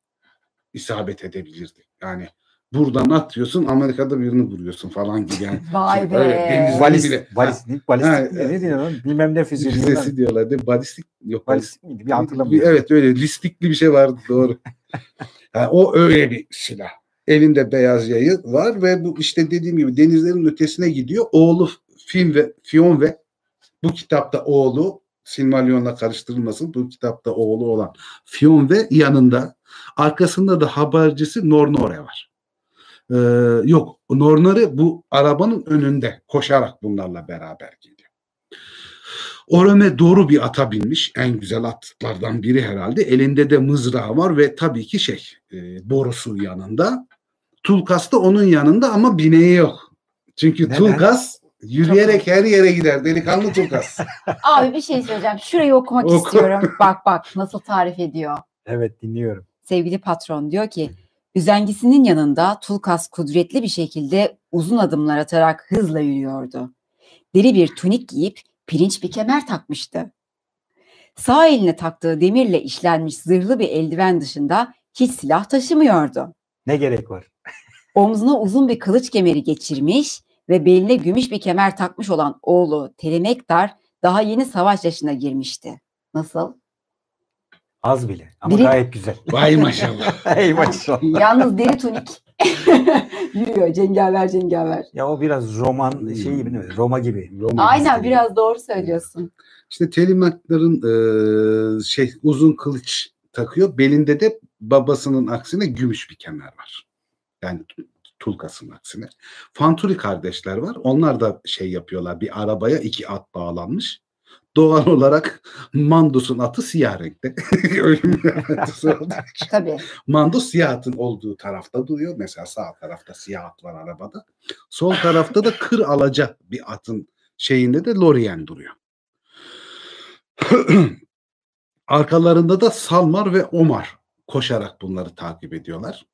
isabet edebilirdi. Yani buradan atıyorsun Amerika'da birini vuruyorsun falan gibi yani. (laughs) Vay be. Evet, denizleri Valis, bile. balistik, balistik Ha, ne diyor lan? Bilmem ne füzesi. Füzesi diyorlar değil mi? Balistik yok. Balistik miydi? Bir hatırlamıyorum. Evet öyle listikli bir şey vardı doğru. (laughs) Yani o öyle bir silah. Elinde beyaz yayı var ve bu işte dediğim gibi denizlerin ötesine gidiyor. Oğlu Fin ve Fion ve bu kitapta oğlu Silmarillion'la karıştırılmasın. Bu kitapta oğlu olan Fion ve yanında arkasında da habercisi Nornore var. Ee, yok Nornore bu arabanın önünde koşarak bunlarla beraber geliyor. Orome doğru bir ata binmiş. En güzel atlardan biri herhalde. Elinde de mızrağı var ve tabii ki şey e, borusu yanında. Tulkas da onun yanında ama bineği yok. Çünkü Neden? Tulkas yürüyerek her yere gider. Delikanlı Tulkas. (laughs) Abi bir şey söyleyeceğim. Şurayı okumak Oku. istiyorum. Bak bak nasıl tarif ediyor. Evet dinliyorum. Sevgili patron diyor ki üzengisinin yanında Tulkas kudretli bir şekilde uzun adımlar atarak hızla yürüyordu. Deri bir tunik giyip pirinç bir kemer takmıştı. Sağ eline taktığı demirle işlenmiş zırhlı bir eldiven dışında hiç silah taşımıyordu. Ne gerek var? Omzuna uzun bir kılıç kemeri geçirmiş ve beline gümüş bir kemer takmış olan oğlu Telemektar daha yeni savaş yaşına girmişti. Nasıl? Az bile. Ama Biri- gayet güzel. Vay (laughs) maşallah. Ey maşallah. Yalnız deri tunik. (laughs) Yürüyor cengaver cengaver. Ya o biraz roman şey gibi değil mi? Roma gibi. Roma Aynen gibi. biraz doğru söylüyorsun. İşte Telimakların e, şey uzun kılıç takıyor. Belinde de babasının aksine gümüş bir kemer var. Yani Tulkas'ın aksine. Fanturi kardeşler var. Onlar da şey yapıyorlar. Bir arabaya iki at bağlanmış. Doğal olarak Mandos'un atı siyah renkte. (laughs) Ölüm. (laughs) Tabii. Mandos siyah atın olduğu tarafta duruyor. Mesela sağ tarafta siyah at var arabada. Sol tarafta da kır alaca bir atın şeyinde de Lorien duruyor. (clears throat) Arkalarında da Salmar ve Omar koşarak bunları takip ediyorlar.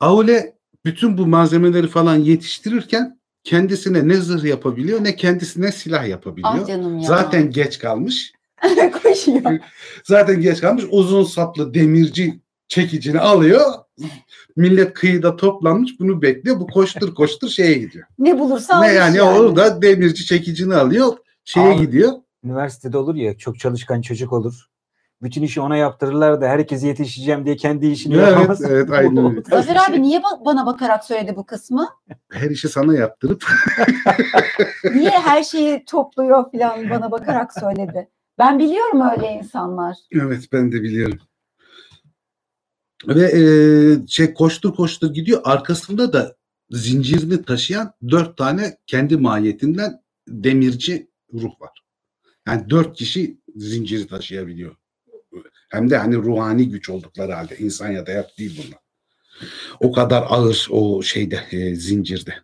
Aule bütün bu malzemeleri falan yetiştirirken kendisine ne zırh yapabiliyor ne kendisine silah yapabiliyor. Ah canım ya. Zaten geç kalmış. (laughs) koşuyor. Zaten geç kalmış. Uzun saplı demirci çekicini alıyor. Millet kıyıda toplanmış bunu bekliyor. Bu koştur koştur şeye gidiyor. Ne bulursa ne almış yani, orada demirci çekicini alıyor. Şeye Abi, gidiyor. Üniversitede olur ya çok çalışkan çocuk olur. Bütün işi ona yaptırırlar da herkese yetişeceğim diye kendi işini Evet, yapamaz. evet, aynen öyle. (laughs) Zafer abi niye ba- bana bakarak söyledi bu kısmı? Her işi sana yaptırıp (laughs) Niye her şeyi topluyor falan bana bakarak söyledi? Ben biliyorum öyle insanlar. Evet ben de biliyorum. Ve e, şey koştur koştur gidiyor. Arkasında da zincirini taşıyan dört tane kendi mahiyetinden demirci ruh var. Yani dört kişi zinciri taşıyabiliyor. Hem de hani ruhani güç oldukları halde insan ya da yap değil bunlar. O kadar ağır o şeyde e, zincirde.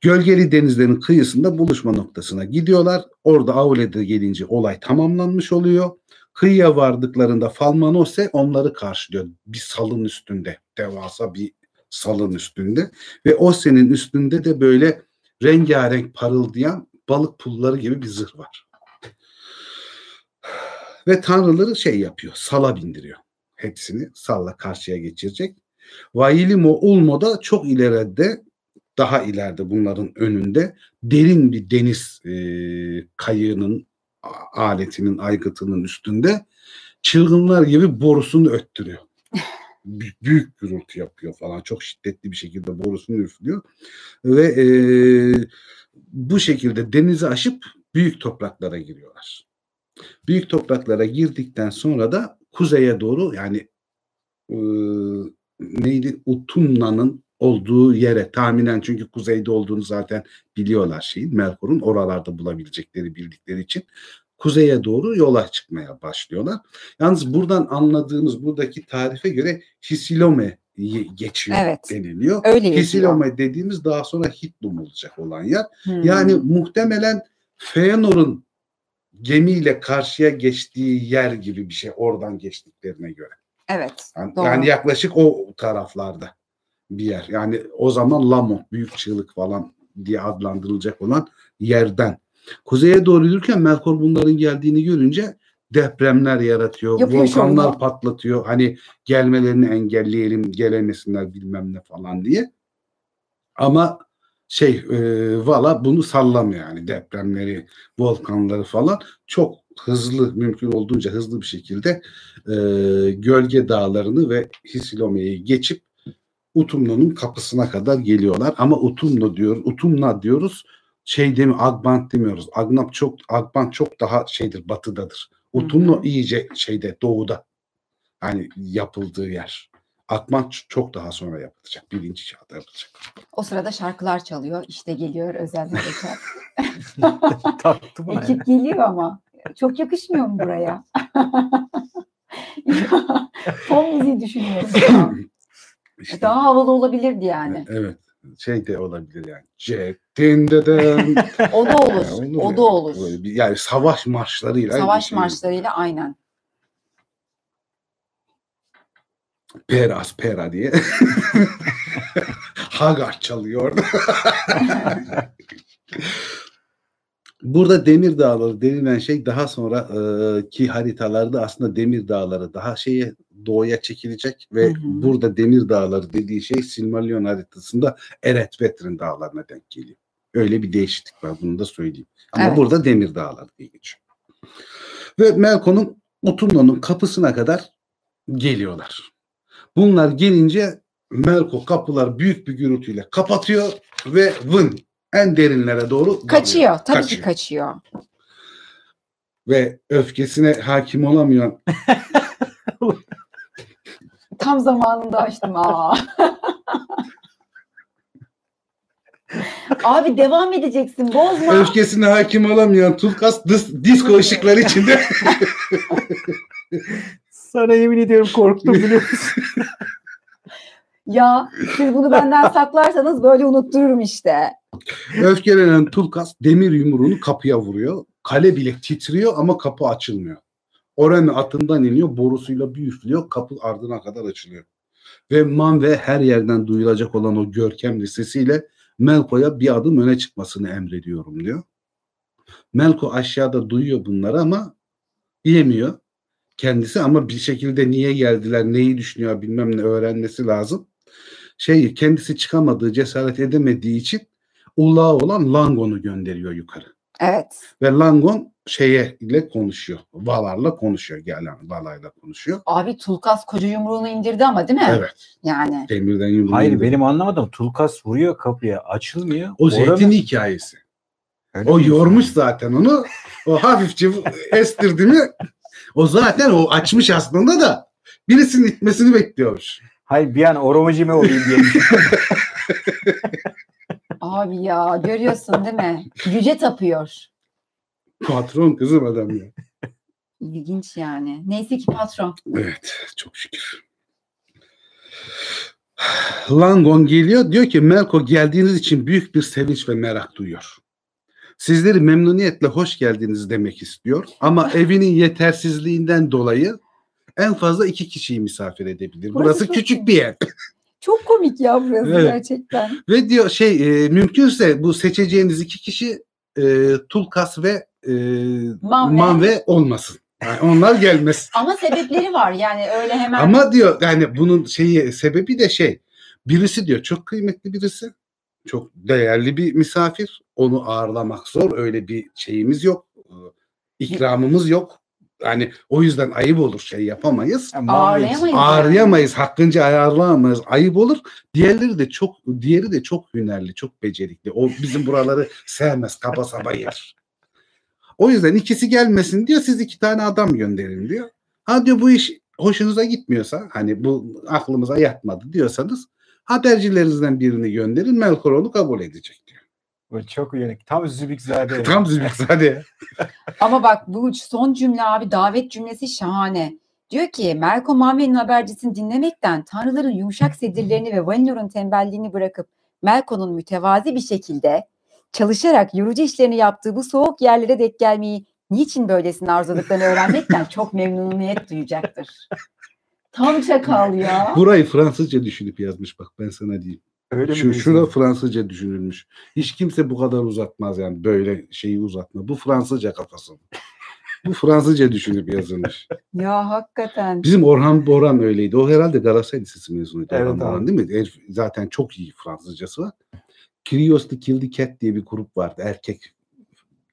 Gölgeli denizlerin kıyısında buluşma noktasına gidiyorlar. Orada Aule'de gelince olay tamamlanmış oluyor. Kıyıya vardıklarında Falmanose onları karşılıyor. Bir salın üstünde. Devasa bir salın üstünde. Ve Ose'nin üstünde de böyle rengarenk parıldayan balık pulları gibi bir zırh var. Ve tanrıları şey yapıyor. Sala bindiriyor. Hepsini salla karşıya geçirecek. Vailimo Ulmo da çok ileride daha ileride bunların önünde derin bir deniz e, kayığının aletinin aygıtının üstünde çılgınlar gibi borusunu öttürüyor. (laughs) Büyük, büyük gürültü yapıyor falan. Çok şiddetli bir şekilde borusunu üflüyor. Ve e, bu şekilde denizi aşıp büyük topraklara giriyorlar. Büyük topraklara girdikten sonra da kuzeye doğru yani e, neydi Utumna'nın olduğu yere tahminen çünkü kuzeyde olduğunu zaten biliyorlar şeyin Melkor'un oralarda bulabilecekleri bildikleri için kuzeye doğru yola çıkmaya başlıyorlar. Yalnız buradan anladığımız buradaki tarife göre Hisilome geçiyor Evet. deniliyor. Öyle. Hisilome dediğimiz daha sonra Hitlum olacak olan yer. Hmm. Yani muhtemelen Feanor'un gemiyle karşıya geçtiği yer gibi bir şey oradan geçtiklerine göre. evet. Yani, Doğru. yani yaklaşık o taraflarda bir yer. Yani o zaman Lamont büyük çığlık falan diye adlandırılacak olan yerden. Kuzeye doğru yürürken Melkor bunların geldiğini görünce depremler yaratıyor. Yapıyor volkanlar şovunu. patlatıyor. Hani gelmelerini engelleyelim, gelemesinler bilmem ne falan diye. Ama şey e, valla bunu sallamıyor yani depremleri, volkanları falan çok hızlı mümkün olduğunca hızlı bir şekilde e, gölge dağlarını ve Hisilome'yi geçip Utumno'nun kapısına kadar geliyorlar. Ama Utumno diyor, Utumna diyoruz. Şey demi Agbant demiyoruz. Agnap çok Agbant çok daha şeydir batıdadır. Utumno iyice şeyde doğuda. Yani yapıldığı yer. Agbant çok daha sonra yapılacak. Birinci çağda yapılacak. O sırada şarkılar çalıyor. İşte geliyor özel bana. ya. (laughs) Ekip geliyor ama. Çok yakışmıyor mu buraya? (laughs) Ya, Fon müziği düşünüyorum. (laughs) İşte, Daha havalı olabilirdi yani. Evet. Şey de olabilir yani. Cetin deden. O da olur. olur O da olur. Böyle bir- yani savaş marşlarıyla. Savaş şey, marşlarıyla aynen. Peras pera diye. (laughs) Hagar çalıyor. (laughs) Burada Demir Dağları denilen şey daha sonra e, ki haritalarda aslında Demir Dağları daha şeye doğuya çekilecek ve Hı hı. burada Demir Dağları dediği şey Silmarillion haritasında Eretvetrin Dağları'na denk geliyor. Öyle bir değişiklik var bunu da söyleyeyim. Ama Evet. burada Demir Dağları diye geçiyor. Ve Melkon'un Utumno'nun kapısına kadar geliyorlar. Bunlar gelince Melko kapılar büyük bir gürültüyle kapatıyor ve vın en derinlere doğru dalıyor. Kaçıyor. Tabii Kaçıyor. ki kaçıyor. Ve öfkesine hakim olamayan (laughs) Tam zamanında açtım. Aa. (laughs) Abi devam edeceksin. Bozma. öfkesine hakim olamayan Tulkas dis- disco ışıkları içinde (laughs) Sana yemin ediyorum korktum biliyor musun? (laughs) Ya siz bunu benden saklarsanız böyle unuttururum işte. öfkelenen Tulkas demir yumruğunu kapıya vuruyor. Kale bile titriyor ama kapı açılmıyor. Oren atından iniyor, borusuyla bir üflüyor, kapı ardına kadar açılıyor. Ve Manve her yerden duyulacak olan o görkemli sesiyle Melko'ya bir adım öne çıkmasını emrediyorum diyor. Melko aşağıda duyuyor bunları ama yemiyor kendisi ama bir şekilde niye geldiler, neyi düşünüyor bilmem ne öğrenmesi lazım. Şey kendisi çıkamadığı, cesaret edemediği için ulağı olan Langon'u gönderiyor yukarı. Evet. Ve Langon şeye ile konuşuyor. Valarla konuşuyor. Gelen Valayla konuşuyor. Abi Tulkas koca yumruğunu indirdi ama değil mi? Evet. Yani. Demirden yumruğu. Hayır benim anlamadım. Tulkas vuruyor kapıya açılmıyor. O zeytin Oranın- hikayesi. Öyle O yormuş zaten onu. O hafifçe (laughs) estirdi mi o zaten o açmış aslında da birisinin itmesini bekliyormuş. Hayır bir an oromaji mi olayım diye. (laughs) Abi ya görüyorsun değil mi? Yüce tapıyor. Patron kızım adam ya. İlginç yani. Neyse ki patron. Evet çok şükür. Langon geliyor diyor ki Melko geldiğiniz için büyük bir sevinç ve merak duyuyor. Sizleri memnuniyetle hoş geldiniz demek istiyor ama (laughs) evinin yetersizliğinden dolayı en fazla iki kişiyi misafir edebilir. Burası Burası küçük bir yer. Çok komik ya burası Evet. gerçekten. Ve diyor şey e, mümkünse bu seçeceğiniz iki kişi e, Tulkas ve e, Manve. Manve olmasın. Yani onlar gelmez. (laughs) Ama sebepleri var yani öyle hemen. Ama diyor yani bunun şeyi sebebi de şey birisi diyor çok kıymetli birisi çok değerli bir misafir. Onu ağırlamak zor. Öyle bir şeyimiz yok. E, ikramımız yok. Yani o yüzden ayıp olur şey yapamayız. Yani Ağırlayamayız. Ağırlayamayız hakkınca ayarlayamayız. Ayıp olur. Diğerleri de çok diğeri de çok hünerli çok becerikli. O bizim buraları (laughs) sevmez kaba saba yer. O yüzden ikisi gelmesin diyor siz iki tane adam gönderin diyor. Ha diyor bu iş hoşunuza gitmiyorsa hani bu aklımıza yatmadı diyorsanız habercilerinizden birini gönderin Melkor onu kabul edecek diyor. Bu çok uyanık. Tam Zübükzade. Tam Zülfikzade. (laughs) Ama bak bu son cümle abi davet cümlesi şahane. Diyor ki Melko Manve'nin habercisini dinlemekten tanrıların yumuşak sedirlerini ve Valinor'un tembelliğini bırakıp Melko'nun mütevazi bir şekilde çalışarak yorucu işlerini yaptığı bu soğuk yerlere dek gelmeyi niçin böylesine arzuladıklarını öğrenmekten çok memnuniyet duyacaktır. Tam çakal ya. (laughs) Burayı Fransızca düşünüp yazmış bak ben sana diyeyim. Öyle mi Şu, diyorsun? şura Fransızca düşünülmüş. Hiç kimse bu kadar uzatmaz yani böyle şeyi uzatma. Bu Fransızca kafası. Bu Fransızca düşünüp yazılmış. Ya hakikaten. Bizim Orhan Boran öyleydi. O herhalde Galatasaray Lisesi mezunuydu. Evet Orhan abi. Boran değil mi? Herif zaten çok iyi Fransızcası var. Kill the Cat diye bir grup vardı. Erkek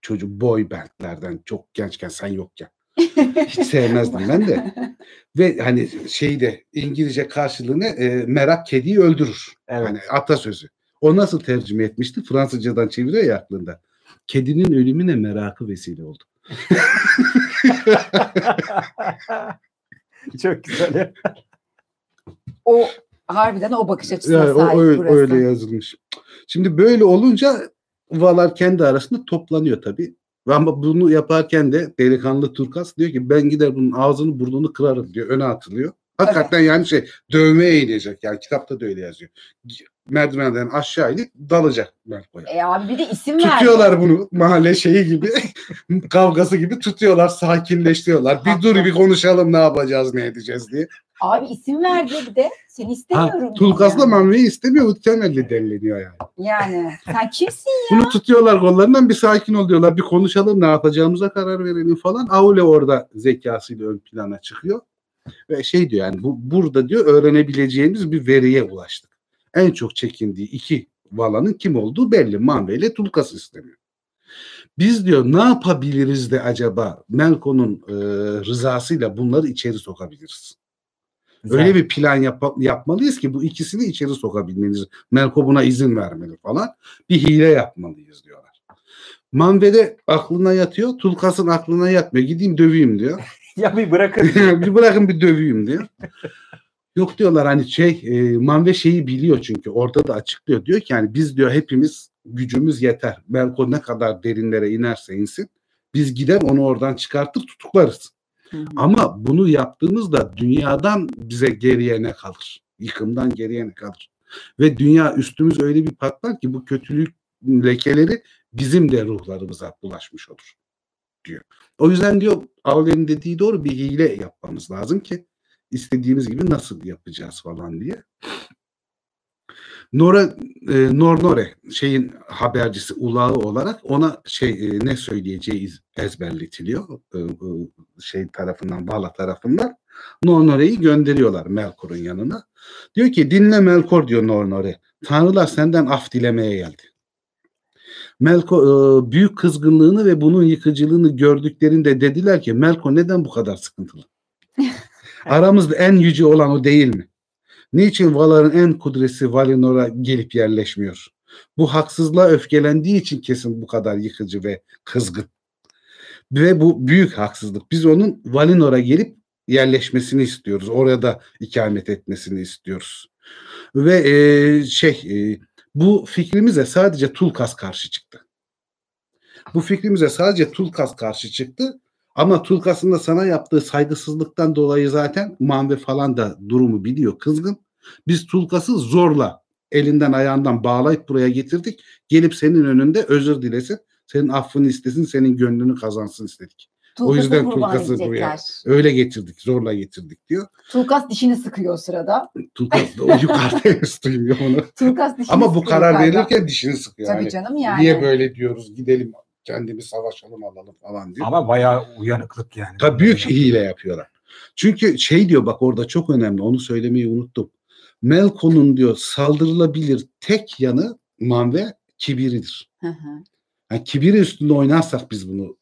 çocuk boy bandlerden çok gençken sen yokken. Hiç sevmezdim ben de. (laughs) Ve hani şeyde İngilizce karşılığını e, merak kediyi öldürür. Evet. Hani atasözü. O nasıl tercüme etmişti? Fransızcadan çeviriyor ya aklında. Kedinin ölümüne merakı vesile oldu. (laughs) çok güzel. O harbiden o bakış açısına Yani o, sahip öyle, burası. öyle yazılmış. Şimdi böyle olunca Valar kendi arasında toplanıyor tabii. Ama bunu yaparken de delikanlı Turkas diyor ki ben gider bunun ağzını burnunu kırarım diyor. Öne atılıyor. Hakikaten yani şey dövmeye eğilecek. Yani kitapta da öyle yazıyor. Merdivenden aşağı inip dalacak Melko'ya. E abi bir de isim verdi. Tutuyorlar bunu mahalle şeyi gibi (laughs) kavgası gibi tutuyorlar sakinleştiriyorlar. Bir dur bir konuşalım ne yapacağız ne edeceğiz diye. Abi isim verdi bir de. Seni Ha, istemiyorum. Tulkas'la yani. Manve'yi istemiyor. O temelli delleniyor yani. Yani sen kimsin? Bunu tutuyorlar kollarından bir sakin ol diyorlar. Bir konuşalım ne yapacağımıza karar verelim falan. Aule orada zekasıyla ön plana çıkıyor. Ve şey diyor yani bu burada diyor öğrenebileceğimiz bir veriye ulaştık. En çok çekindiği iki Vala'nın kim olduğu belli. Manve ile Tulkas istemiyor. Biz diyor ne yapabiliriz de acaba Melko'nun e, rızasıyla bunları içeri sokabiliriz. Öyle bir plan yap- yapmalıyız ki bu ikisini içeri sokabilmeniz. Melko buna izin vermeli falan. Bir hile yapmalıyız diyorlar. Manve'de aklına yatıyor. Tulkas'ın aklına yatmıyor. Gideyim döveyim diyor. (laughs) ya bir bırakın. (laughs) bir bırakın bir döveyim diyor. (laughs) Yok diyorlar hani şey e, Manve şeyi biliyor çünkü orada da açıklıyor. Diyor ki yani biz diyor hepimiz gücümüz yeter. Melko ne kadar derinlere inerse insin biz gider onu oradan çıkartır tutuklarız. Ama bunu yaptığımızda dünyadan bize geriye ne kalır? Yıkımdan geriye ne kalır? Ve dünya üstümüz öyle bir patlar ki bu kötülük lekeleri bizim de ruhlarımıza bulaşmış olur diyor. O yüzden diyor Aule'nin dediği doğru bir hile yapmamız lazım ki istediğimiz gibi nasıl yapacağız falan diye. Nora e, Nornore şeyin habercisi ulağı olarak ona şey e, ne söyleyeceği ezberletiliyor e, e, şey tarafından Vala tarafından Nornore'yi gönderiyorlar Melkor'un yanına. Diyor ki dinle Melkor diyor Nornore. Tanrılar senden af dilemeye geldi. Melkor e, büyük kızgınlığını ve bunun yıkıcılığını gördüklerinde dediler ki Melkor neden bu kadar sıkıntılı? (laughs) Aramızda en yüce olan o değil mi? Niçin Valar'ın en kudresi Valinor'a gelip yerleşmiyor? Bu haksızlığa öfkelendiği için kesin bu kadar yıkıcı ve kızgın. Ve bu büyük haksızlık. Biz onun Valinor'a gelip yerleşmesini istiyoruz. Orada ikamet etmesini istiyoruz. Ve e, şey e, bu fikrimize sadece Tulkas karşı çıktı. Bu fikrimize sadece Tulkas karşı çıktı. Ama Tulkas'ın da sana yaptığı saygısızlıktan dolayı zaten Manve falan da durumu biliyor kızgın. Biz Tulkas'ı zorla elinden ayağından bağlayıp buraya getirdik. Gelip senin önünde özür dilesin. Senin affını istesin, senin gönlünü kazansın istedik. Tulkas'ı yüzden kurban Tulkas'ı buraya- Öyle getirdik, zorla getirdik diyor. Tulkas dişini sıkıyor o sırada. Tulkas da o (laughs) yukarıda (laughs) henüz duymuyor onu. Tulkas dişini Ama bu karar yukarıda. verirken dişini sıkıyor. Tabii Hani canım yani. Niye böyle diyoruz gidelim kendimiz savaşalım alalım falan diyor. Ama bayağı uyanıklık yani. Tabii büyük hile yapıyorlar. Çünkü şey diyor bak orada çok önemli onu söylemeyi unuttum. Melkon'un diyor saldırılabilir tek yanı Manve kibiridir. Hı hı. Yani kibiri üstünde oynarsak biz bunu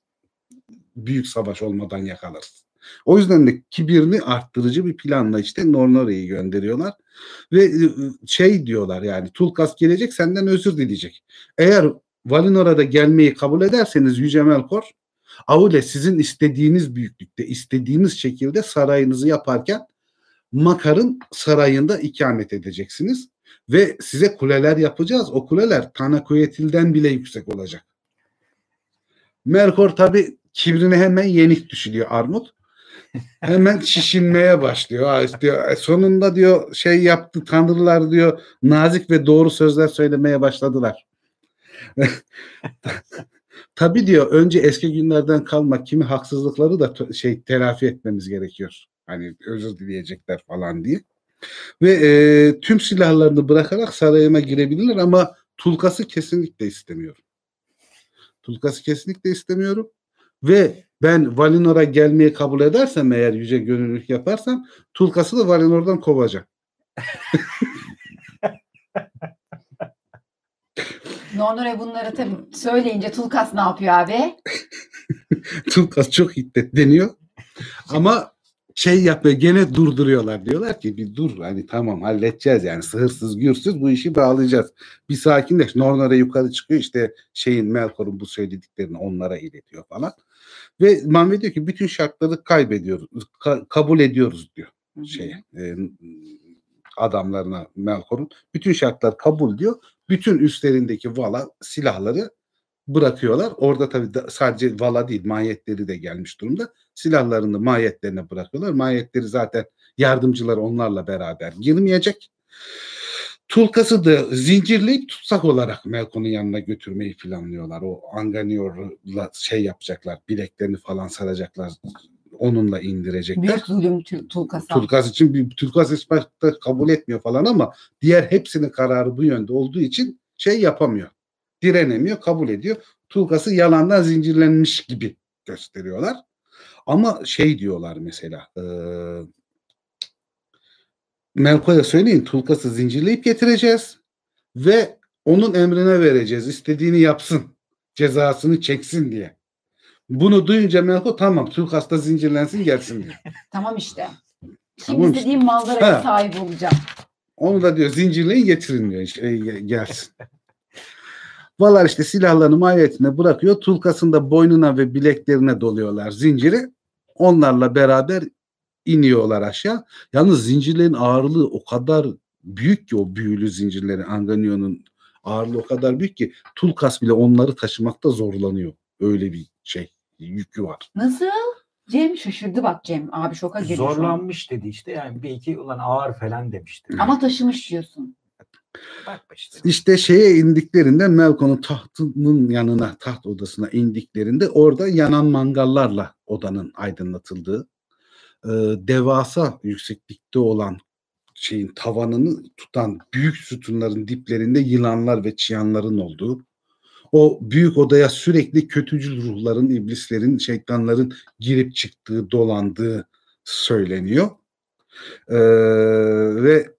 büyük savaş olmadan yakalarız. O yüzden de kibirini arttırıcı bir planla işte Nornore'yi gönderiyorlar. Ve e, şey diyorlar yani Tulkas gelecek senden özür dileyecek. Eğer Valinor'a gelmeyi kabul ederseniz Yüce Melkor Aule sizin istediğiniz büyüklükte, istediğiniz şekilde sarayınızı yaparken Makar'ın sarayında ikamet edeceksiniz. Ve size kuleler yapacağız. O kuleler Tanakoyetil'den bile yüksek olacak. Melkor tabi kibrine hemen yenik düşülüyor Armut. Hemen (laughs) şişinmeye başlıyor. Ha, diyor, "E, sonunda diyor şey yaptı tanrılar diyor nazik ve doğru sözler söylemeye başladılar. (laughs) Tabi diyor önce eski günlerden kalma kimi haksızlıkları da şey telafi etmemiz gerekiyor. Hani özür dileyecekler falan diye. Ve e, tüm silahlarını bırakarak sarayıma girebilirler ama Tulkas'ı kesinlikle istemiyorum. Tulkas'ı kesinlikle istemiyorum. Ve ben Valinor'a gelmeyi kabul edersem eğer yüce gönüllülük yaparsam Tulkas'ı da Valinor'dan kovacağım. (laughs) Nornore bunları tabii söyleyince Tulkas ne yapıyor abi? (laughs) Tulkas çok hiddetleniyor. Ama şey yapmaya gene durduruyorlar. Diyorlar ki bir dur hani tamam halledeceğiz yani sığırsız gürsüz bu işi bağlayacağız. Bir sakinleş. Nornara yukarı çıkıyor işte şeyin Melkor'un bu söylediklerini onlara iletiyor falan. Ve Manve diyor ki bütün şartları kaybediyoruz. ka- kabul ediyoruz diyor şeye e, adamlarına Melkor'un. Bütün şartlar kabul diyor. Bütün üstlerindeki vala silahları bırakıyorlar. Orada tabii sadece vala değil mahiyetleri de gelmiş durumda. Silahlarını mahiyetlerine bırakıyorlar. Mahiyetleri zaten yardımcılar onlarla beraber girmeyecek. Tulkas'ı da zincirleyip tutsak olarak Melkon'un yanına götürmeyi planlıyorlar. O Anganior'la şey yapacaklar. Bileklerini falan saracaklar. Onunla indirecekler. Büyük zulüm Tulkas'a. Tulkas için bir Tulkas İsparta kabul etmiyor falan ama diğer hepsinin kararı bu yönde olduğu için şey yapamıyor. Direnemiyor, kabul ediyor. Tulkas'ı yalandan zincirlenmiş gibi gösteriyorlar. Ama şey diyorlar mesela e, Melko'ya söyleyin Tulkas'ı zincirleyip getireceğiz ve onun emrine vereceğiz. İstediğini yapsın. Cezasını çeksin diye. Bunu duyunca Melko tamam Tulkas da zincirlensin gelsin diyor. (laughs) Tamam işte. Şimdi Tamam işte. istediğim mallara Ha. sahip olacağım. Onu da diyor zincirleyin getirin diyor işte, ge- gelsin. (laughs) Valar işte silahlarını mahiyetine bırakıyor. Tulkas'ın da boynuna ve bileklerine doluyorlar zinciri. Onlarla beraber iniyorlar aşağı. Yalnız zincirlerin ağırlığı o kadar büyük ki o büyülü zincirleri Anganio'nun ağırlığı o kadar büyük ki Tulkas bile onları taşımakta zorlanıyor. Öyle bir şey yükü var. Nasıl? Cem şaşırdı bak Cem. Abi şoka girdi. Zorlanmış dedi işte yani bir iki ulan ağır falan demişti. Ama taşımış diyorsun. İşte şeye indiklerinde Melkon'un tahtının yanına, taht odasına indiklerinde orada yanan mangallarla odanın aydınlatıldığı, e, devasa yükseklikte olan şeyin tavanını tutan büyük sütunların diplerinde yılanlar ve çıyanların olduğu, o büyük odaya sürekli kötücül ruhların, iblislerin, şeytanların girip çıktığı, dolandığı söyleniyor. Ee, ve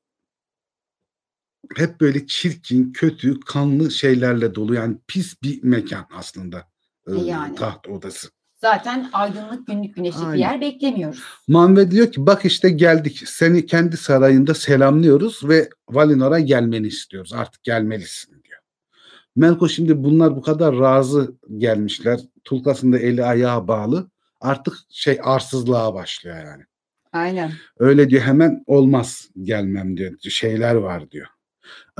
hep böyle çirkin, kötü, kanlı şeylerle dolu. Yani pis bir mekan aslında. e, Yani. Taht odası. Zaten aydınlık günlük güneşlik bir yer beklemiyoruz. Manve diyor ki bak işte geldik. Seni kendi sarayında selamlıyoruz ve Valinor'a gelmeni istiyoruz. Artık gelmelisin diyor. Melko şimdi bunlar bu kadar razı gelmişler. Tulkas'ın da eli ayağı bağlı. Artık şey arsızlığa başlıyor yani. Aynen. Öyle diyor hemen olmaz gelmem diyor. Şeyler var diyor.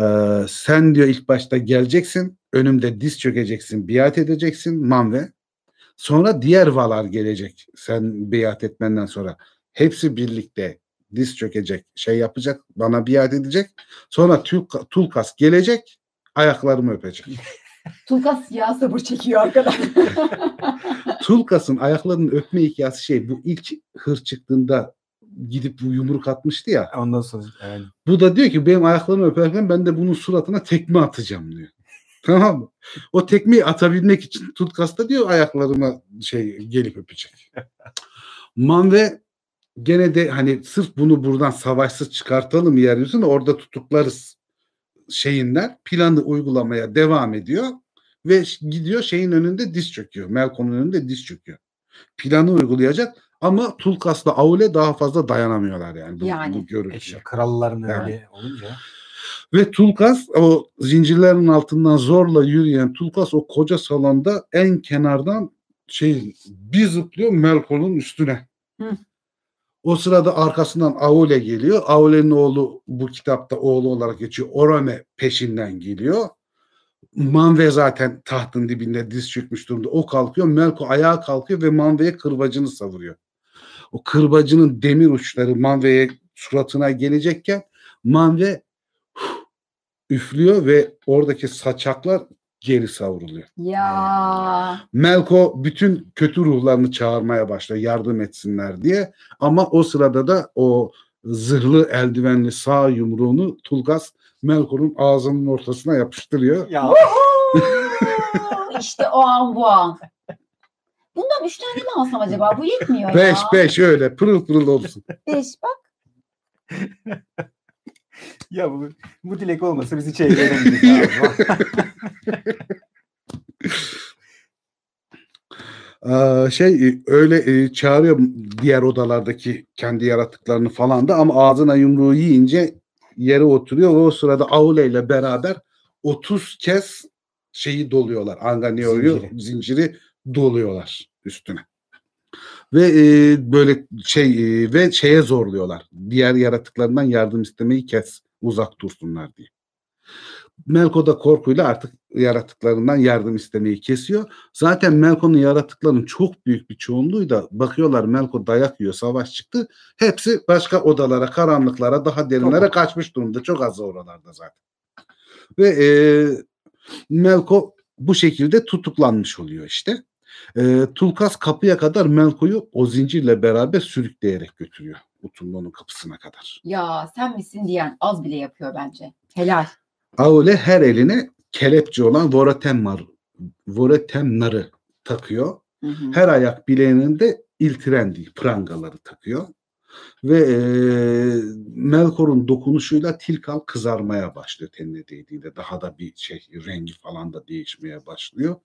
Ee, sen diyor ilk başta geleceksin. Önümde diz çökeceksin. Biat edeceksin Manve. Sonra diğer valar gelecek. Sen biat etmenden sonra. Hepsi birlikte diz çökecek. Şey yapacak. Bana biat edecek. Sonra Tulka- Tulkas gelecek. Ayaklarımı öpecek. (laughs) Tulkas ya sabır çekiyor arkadan. (laughs) Tulkas'ın ayaklarını öpme hikayesi şey bu ilk hır çıktığında gidip bu yumruk atmıştı ya. Ondan sonra yani. Bu da diyor ki benim ayaklarımı öperken ben de bunun suratına tekme atacağım diyor. (laughs) Tamam mı? O tekmeyi atabilmek için Tutkas da diyor ayaklarıma şey gelip öpecek. (laughs) Manve gene de hani sırf bunu buradan savaşsız çıkartalım yeryüzüne orada tutuklarız şeyinler planı uygulamaya devam ediyor ve gidiyor şeyin önünde diz çöküyor. Melkon'un önünde diz çöküyor. Planı uygulayacak ama Tulkas'la Aule daha fazla dayanamıyorlar yani bu, Yani. bu E görüntüye. işte kralların Evet. öyle olunca. Ve Tulkas o zincirlerin altından zorla yürüyen Tulkas o koca salonda en kenardan şey bir zıplıyor Melkon'un üstüne. Hı. O sırada arkasından Aule geliyor. Aule'nin oğlu bu kitapta oğlu olarak geçiyor. Orome peşinden geliyor. Manve zaten tahtın dibinde diz çökmüş durumda. O kalkıyor. Melko ayağa kalkıyor ve Manve'ye kırbacını savuruyor. O kırbacının demir uçları Manve'ye suratına gelecekken Manve üflüyor ve oradaki saçaklar geri savruluyor. ya. Melko bütün kötü ruhlarını çağırmaya başlıyor yardım etsinler diye. Ama o sırada da o zırhlı eldivenli sağ yumruğunu Tulgas Melko'nun ağzının ortasına yapıştırıyor. Ya işte o an bu an. Bundan üç tane mi alsam acaba? Bu yetmiyor Beş ya. beş öyle pırıl pırıl olsun. Beş bak. (laughs) ya bu, bu dilek olmasa bizi çeviremeyiz. (laughs) Aa, şey e, öyle e, çağırıyor diğer odalardaki kendi yaratıklarını falan da ama ağzına yumruğu yiyince yere oturuyor ve o sırada Aule ile beraber 30 kez şeyi doluyorlar. Anganio'yu Zinciri. zinciri. Doluyorlar üstüne. Ve e, böyle şey e, ve şeye zorluyorlar. Diğer yaratıklarından yardım istemeyi kes, uzak dursunlar diye. Melko da korkuyla artık yaratıklarından yardım istemeyi kesiyor. Zaten Melko'nun yaratıklarının çok büyük bir çoğunluğu da bakıyorlar Melko dayak yiyor, savaş çıktı. Hepsi başka odalara, karanlıklara, daha derinlere Çok. kaçmış durumda. Çok az oralarda zaten. Ve e, Melko bu şekilde tutuklanmış oluyor işte. E, Tulkas kapıya kadar Melko'yu o zincirle beraber sürükleyerek götürüyor. Utullu'nun kapısına kadar. Ya sen misin diyen az bile yapıyor bence. Helal. Aule her eline kelepçe olan Voratemnar, Voratemnar'ı takıyor. Hı hı. Her ayak bileğinin de iltirendi, prangaları takıyor. Ve e, Melkor'un dokunuşuyla Tilkal kızarmaya başlıyor tenine değdiğinde. Daha da bir şey rengi falan da değişmeye başlıyor.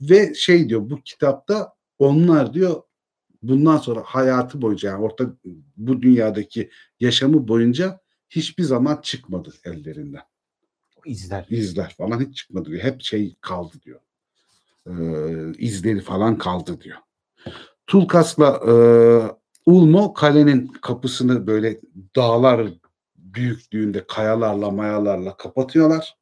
Ve şey diyor bu kitapta onlar diyor bundan sonra hayatı boyunca yani orta bu dünyadaki yaşamı boyunca hiçbir zaman çıkmadı ellerinden İzler. izler falan hiç çıkmadı diyor. Hep şey kaldı diyor. Ee, izleri falan kaldı diyor. Tulkas'la e, Ulmo kalenin kapısını böyle dağlar büyüklüğünde kayalarla mayalarla kapatıyorlar.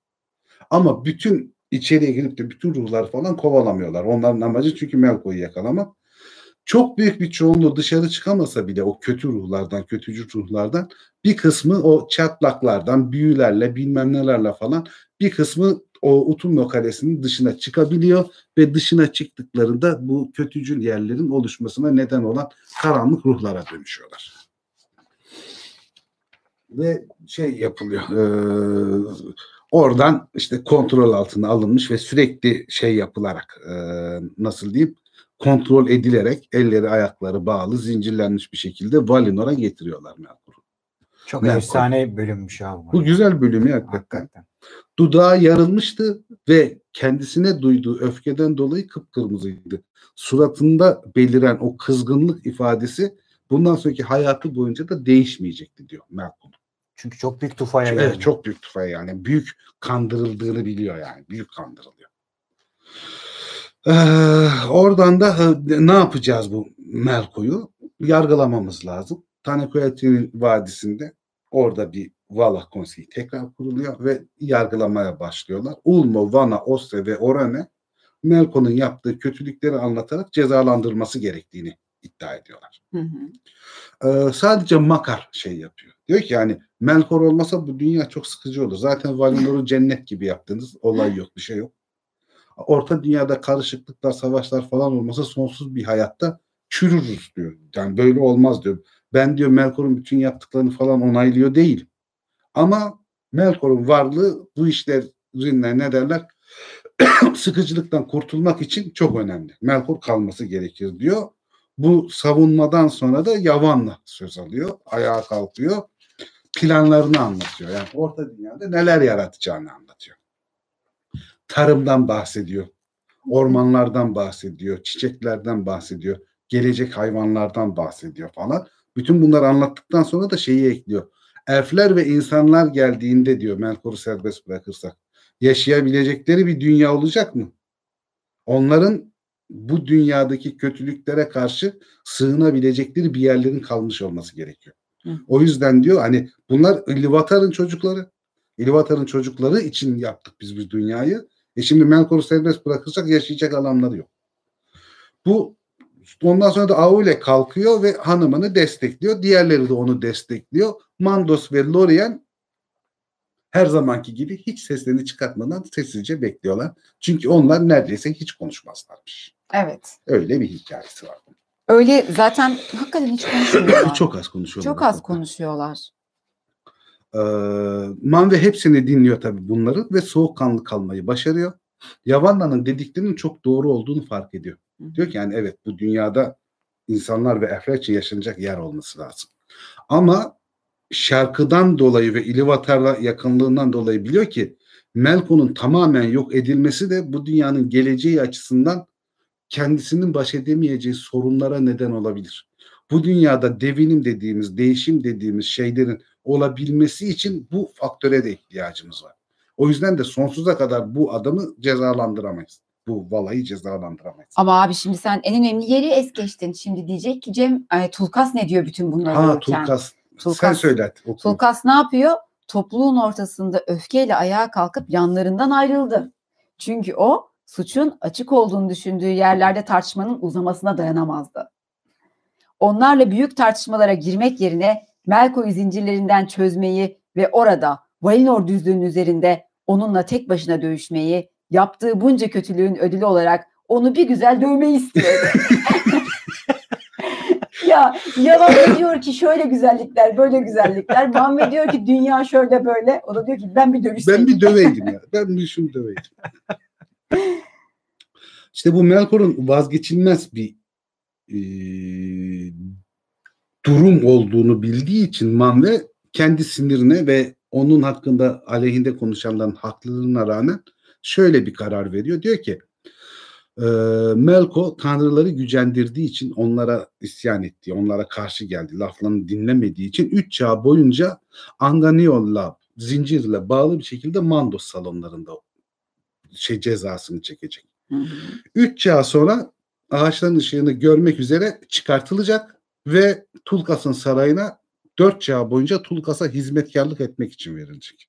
Ama bütün içeriye girip de bütün ruhlar falan kovalamıyorlar. Onların amacı çünkü Melko'yu yakalamak. çok büyük bir çoğunluğu dışarı çıkamasa bile o kötü ruhlardan, kötücül ruhlardan bir kısmı o çatlaklardan, büyülerle, bilmem nelerle falan bir kısmı o Utumno Kalesi'nin dışına çıkabiliyor ve dışına çıktıklarında bu kötücül yerlerin oluşmasına neden olan karanlık ruhlara dönüşüyorlar. Ve şey yapılıyor. eee, oradan işte kontrol altına alınmış ve sürekli şey yapılarak eee, nasıl diyeyim kontrol edilerek elleri ayakları bağlı zincirlenmiş bir şekilde Valinor'a getiriyorlar Melkor'u. Çok Melkor. efsane bölünmüş abi. Bu güzel bölümü hakikaten. Hakikaten. Dudağı yarılmıştı ve kendisine duyduğu öfkeden dolayı kıpkırmızıydı. Suratında beliren o kızgınlık ifadesi bundan sonraki hayatı boyunca da değişmeyecekti diyor Malcolm. Çünkü çok büyük tufaya geldi. Evet çok büyük tufaya yani. Büyük kandırıldığını biliyor yani. Büyük kandırılıyor. Ee, oradan da e, ne yapacağız bu Melko'yu? Yargılamamız lazım. Tanekoyati'nin vadisinde orada bir Valah konseyi tekrar kuruluyor ve yargılamaya başlıyorlar. Ulmo, Vana, Ostre ve Orane Melko'nun yaptığı kötülükleri anlatarak cezalandırması gerektiğini iddia ediyorlar. Hı hı. Ee, sadece Makar şey yapıyor. Diyor ki yani Melkor olmasa bu dünya çok sıkıcı olur. Zaten Valinor'u (laughs) cennet gibi yaptınız. Olay yok, bir şey yok. Orta dünyada karışıklıklar, savaşlar falan olmasa sonsuz bir hayatta çürürüz diyor. Yani böyle olmaz diyor. Ben diyor Melkor'un bütün yaptıklarını falan onaylıyor değil. Ama Melkor'un varlığı bu işlerin ne derler (coughs) sıkıcılıktan kurtulmak için çok önemli. Melkor kalması gerekir diyor. Bu savunmadan sonra da Yavan'la söz alıyor. Ayağa kalkıyor. Planlarını anlatıyor. Yani orta dünyada neler yaratacağını anlatıyor. Tarımdan bahsediyor. Ormanlardan bahsediyor. Çiçeklerden bahsediyor. Gelecek hayvanlardan bahsediyor falan. Bütün bunları anlattıktan sonra da şeyi ekliyor. Elfler ve insanlar geldiğinde diyor Melkor'u serbest bırakırsak yaşayabilecekleri bir dünya olacak mı? Onların bu dünyadaki kötülüklere karşı sığınabilecekleri bir yerlerin kalmış olması gerekiyor. Hı. O yüzden diyor hani bunlar Ilúvatar'ın çocukları. Ilúvatar'ın çocukları için yaptık biz bu dünyayı. E şimdi Melkor'u serbest bırakırsak yaşayacak alanları yok. Bu ondan sonra da Aule kalkıyor ve hanımını destekliyor. Diğerleri de onu destekliyor. Mandos ve Lorien her zamanki gibi hiç seslerini çıkartmadan sessizce bekliyorlar. Çünkü onlar neredeyse hiç konuşmazlarmış. Evet. Öyle bir hikayesi var. Öyle zaten hakikaten hiç konuşmuyorlar. Çok az konuşuyorlar. Çok az konuşuyorlar. Ee, Manve hepsini dinliyor tabii bunları ve soğukkanlı kalmayı başarıyor. Yavanna'nın dediklerinin çok doğru olduğunu fark ediyor. Diyor ki yani evet bu dünyada insanlar ve için yaşanacak yer olması lazım. Ama şarkıdan dolayı ve İlivatar'la yakınlığından dolayı biliyor ki Melkon'un tamamen yok edilmesi de bu dünyanın geleceği açısından kendisinin baş edemeyeceği sorunlara neden olabilir. Bu dünyada devinim dediğimiz, değişim dediğimiz şeylerin olabilmesi için bu faktöre de ihtiyacımız var. O yüzden de sonsuza kadar bu adamı cezalandıramayız. Bu valayı cezalandıramayız. Ama abi şimdi sen en önemli yeri es geçtin. Şimdi diyecek ki Cem ay, Tulkas ne diyor bütün bunları Ha olurken? Tulkas. Sen Tulkas- söyle. oku. Tulkas ne yapıyor? Topluluğun ortasında öfkeyle ayağa kalkıp yanlarından ayrıldı. Çünkü o suçun açık olduğunu düşündüğü yerlerde tartışmanın uzamasına dayanamazdı. Onlarla büyük tartışmalara girmek yerine Melko'yu zincirlerinden çözmeyi ve orada Valinor düzlüğünün üzerinde onunla tek başına dövüşmeyi, yaptığı bunca kötülüğün ödülü olarak onu bir güzel dövmeyi istiyordu. (laughs) ya yalan diyor ki şöyle güzellikler, böyle güzellikler. Muhammed diyor ki dünya şöyle böyle. O da diyor ki ben bir dövüşseydim. Ben bir döveydim ya. Ben bir şunu döveydim. İşte bu Melkor'un vazgeçilmez bir e, durum olduğunu bildiği için Manve kendi sinirine ve onun hakkında aleyhinde konuşanların haklılığına rağmen şöyle bir karar veriyor. Diyor ki e, Melko tanrıları gücendirdiği için onlara isyan etti, onlara karşı geldi, laflarını dinlemediği için üç çağ boyunca Anganion'la zincirle bağlı bir şekilde Mandos salonlarında şey cezasını çekecek. Hı hı. Üç çağ sonra ağaçların ışığını görmek üzere çıkartılacak ve Tulkas'ın sarayına dört çağ boyunca Tulkas'a hizmetkarlık etmek için verilecek.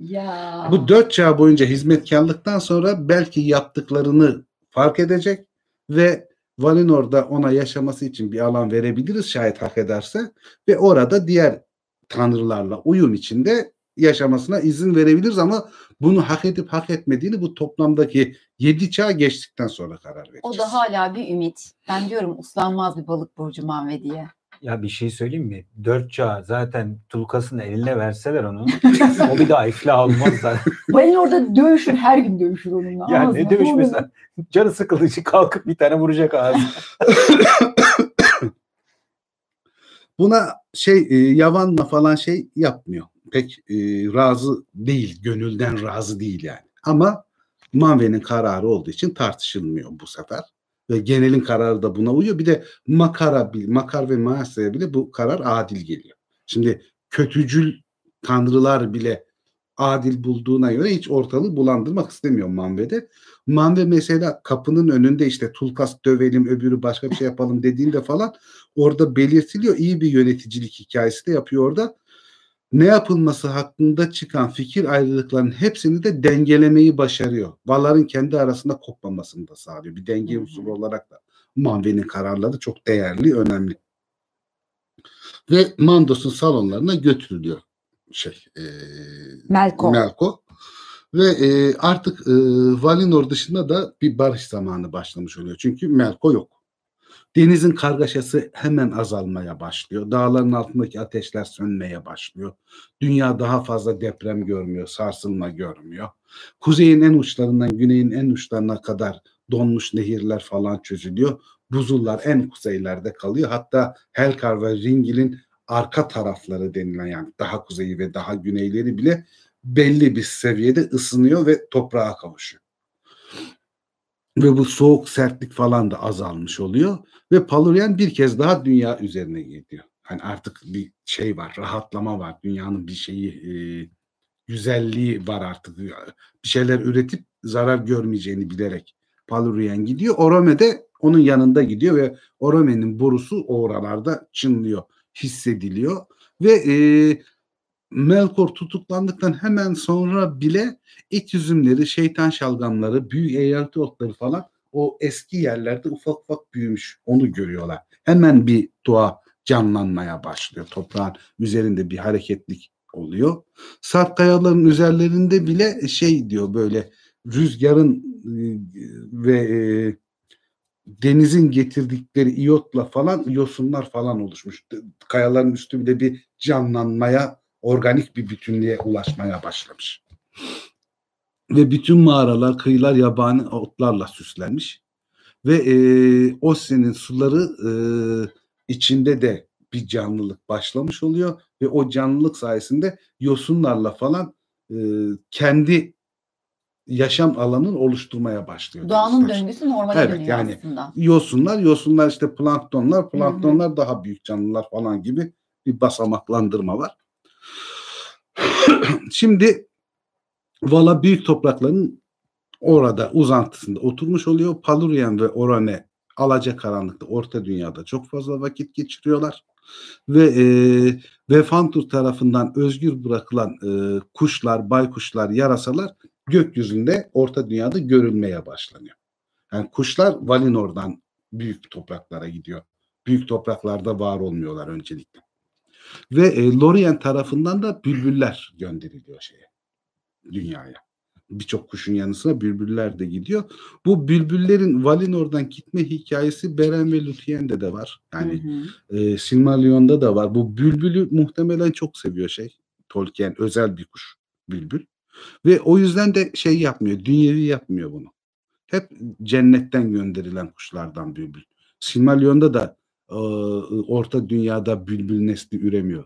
Ya. Bu dört çağ boyunca hizmetkarlıktan sonra belki yaptıklarını fark edecek ve Valinor'da ona yaşaması için bir alan verebiliriz şayet hak ederse ve orada diğer tanrılarla uyum içinde yaşamasına izin verebiliriz ama bunu hak edip hak etmediğini bu toplamdaki 7 çağ geçtikten sonra karar vereceğiz. O da hala bir ümit. Ben diyorum uslanmaz bir balık burcu Manve diye. Ya bir şey söyleyeyim mi? Dört çağ zaten Tulkas'ın eline verseler onu (laughs) o bir daha iflah olmaz zaten. Balin orada dövüşür. Her gün dövüşür onunla. Ya Ağzına, ne dövüşmesi? Canı sıkıldı kalkıp bir tane vuracak ağzına. (coughs) Buna şey e, Yavan'la falan şey yapmıyor. Pek e, razı değil, gönülden razı değil yani. Ama Manve'nin kararı olduğu için tartışılmıyor bu sefer. Ve genelin kararı da buna uyuyor. Bir de Makara, Makar ve Maasa'ya bile bu karar adil geliyor. Şimdi kötücül tanrılar bile adil bulduğuna göre hiç ortalığı bulandırmak istemiyor Manve'de. Manve mesela kapının önünde işte Tulkas dövelim öbürü başka bir şey yapalım dediğinde falan orada belirtiliyor. İyi bir yöneticilik hikayesi de yapıyor orada. Ne yapılması hakkında çıkan fikir ayrılıklarının hepsini de dengelemeyi başarıyor. Vaların kendi arasında kopmamasını da sağlıyor. Bir denge unsuru olarak da Manve'nin kararları çok değerli, önemli. Ve Mandos'un salonlarına götürülüyor şey e, Melko. Melko. Ve e, artık e, Valinor dışında da bir barış zamanı başlamış oluyor. Çünkü Melko yok. Denizin kargaşası hemen azalmaya başlıyor. Dağların altındaki ateşler sönmeye başlıyor. Dünya daha fazla deprem görmüyor, sarsılma görmüyor. Kuzeyin en uçlarından güneyin en uçlarına kadar donmuş nehirler falan çözülüyor. Buzullar en kuzeylerde kalıyor. Hatta Helkar ve Ringil'in arka tarafları denilen yani daha kuzeyi ve daha güneyleri bile belli bir seviyede ısınıyor ve toprağa kavuşuyor. Ve bu soğuk sertlik falan da azalmış oluyor. Ve Palurian bir kez daha dünya üzerine gidiyor. Hani artık bir şey var, rahatlama var. Dünyanın bir şeyi, e, güzelliği var artık. Bir şeyler üretip zarar görmeyeceğini bilerek Palurian gidiyor. Orome de onun yanında gidiyor ve Orome'nin borusu oralarda çınlıyor, hissediliyor. Ve e, Melkor tutuklandıktan hemen sonra bile it üzümleri, şeytan şalgamları, büyük eğrelti otları falan o eski yerlerde ufak ufak büyümüş. Onu görüyorlar. Hemen bir doğa canlanmaya başlıyor. Toprağın üzerinde bir hareketlik oluyor. Sarp kayaların üzerlerinde bile şey diyor böyle rüzgarın e, ve e, denizin getirdikleri iyotla falan yosunlar falan oluşmuş. Kayaların üstü bile bir canlanmaya, organik bir bütünlüğe ulaşmaya başlamış. Ve bütün mağaralar, kıyılar yabani otlarla süslenmiş. Ve e, Osse'nin suları e, içinde de bir canlılık başlamış oluyor. Ve o canlılık sayesinde yosunlarla falan e, kendi yaşam alanını oluşturmaya başlıyor. Doğanın denizler. döngüsü normale Evet, dönüyor yani aslında. yosunlar, yosunlar işte planktonlar, planktonlar daha büyük canlılar falan gibi bir basamaklandırma var. (clears throat) Şimdi Vala büyük toprakların orada uzantısında oturmuş oluyor. Palurian ve Orane alacakaranlıkta orta dünyada çok fazla vakit geçiriyorlar. Ve e, Vefantur tarafından özgür bırakılan e, kuşlar, baykuşlar, yarasalar gökyüzünde orta dünyada görülmeye başlanıyor. Yani kuşlar Valinor'dan büyük topraklara gidiyor. Büyük topraklarda var olmuyorlar öncelikle. Ve e, Lorien tarafından da bülbüller gönderiliyor şeye dünyaya. Birçok kuşun yanı sıra bülbüller de gidiyor. Bu bülbüllerin Valinor'dan gitme hikayesi Beren ve Luthien'de de var. Yani Hı hı. e, Silmarillion'da da var. Bu bülbülü muhtemelen çok seviyor şey. Tolkien özel bir kuş bülbül. Ve o yüzden de şey yapmıyor. Dünyevi yapmıyor bunu. Hep cennetten gönderilen kuşlardan bülbül. Silmarillion'da da e, orta dünyada bülbül nesli üremiyor.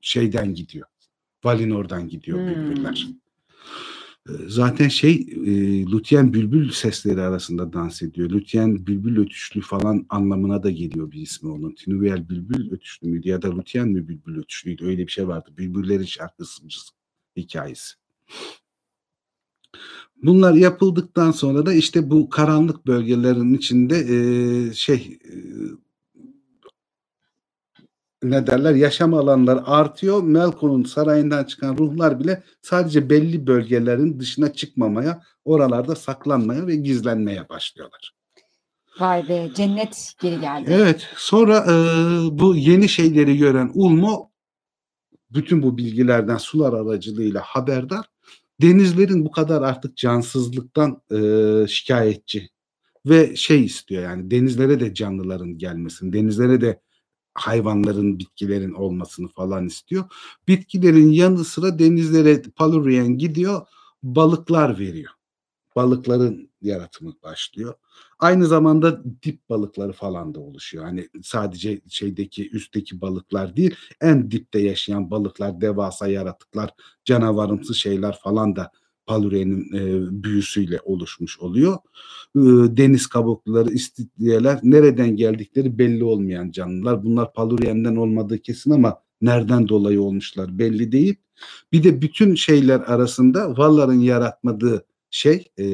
Şeyden gidiyor. Valinor'dan gidiyor Hmm. bülbüller. E, Zaten şey e, Lütyen bülbül sesleri arasında dans ediyor. Lütyen bülbül ötüşlü falan anlamına da geliyor bir ismi onun. Tinuviel bülbül ötüşlü müydü ya da Lütyen mi bülbül ötüşlüydü öyle bir şey vardı. Bülbüllerin şarkısı hikayesi. Bunlar yapıldıktan sonra da işte bu karanlık bölgelerin içinde e, şey e, ne derler yaşam alanları artıyor. Melkon'un sarayından çıkan ruhlar bile sadece belli bölgelerin dışına çıkmamaya, oralarda saklanmaya ve gizlenmeye başlıyorlar. Vay be cennet geri geldi. Evet. Sonra e, bu yeni şeyleri gören Ulmo bütün bu bilgilerden sular aracılığıyla haberdar. Denizlerin bu kadar artık cansızlıktan e, şikayetçi ve şey istiyor yani denizlere de canlıların gelmesini, denizlere de hayvanların, bitkilerin olmasını falan istiyor. Bitkilerin yanı sıra denizlere Palurian gidiyor, balıklar veriyor. Balıkların yaratımı başlıyor. Aynı zamanda dip balıkları falan da oluşuyor. Hani sadece şeydeki üstteki balıklar değil, en dipte yaşayan balıklar, devasa yaratıklar, canavarımsı şeyler falan da Paluria'nın e, büyüsüyle oluşmuş oluyor. E, deniz kabukluları, istiridyeler nereden geldikleri belli olmayan canlılar. Bunlar Paluria'nın olmadığı kesin ama nereden dolayı olmuşlar belli değil. Bir de bütün şeyler arasında Vallar'ın yaratmadığı şey e,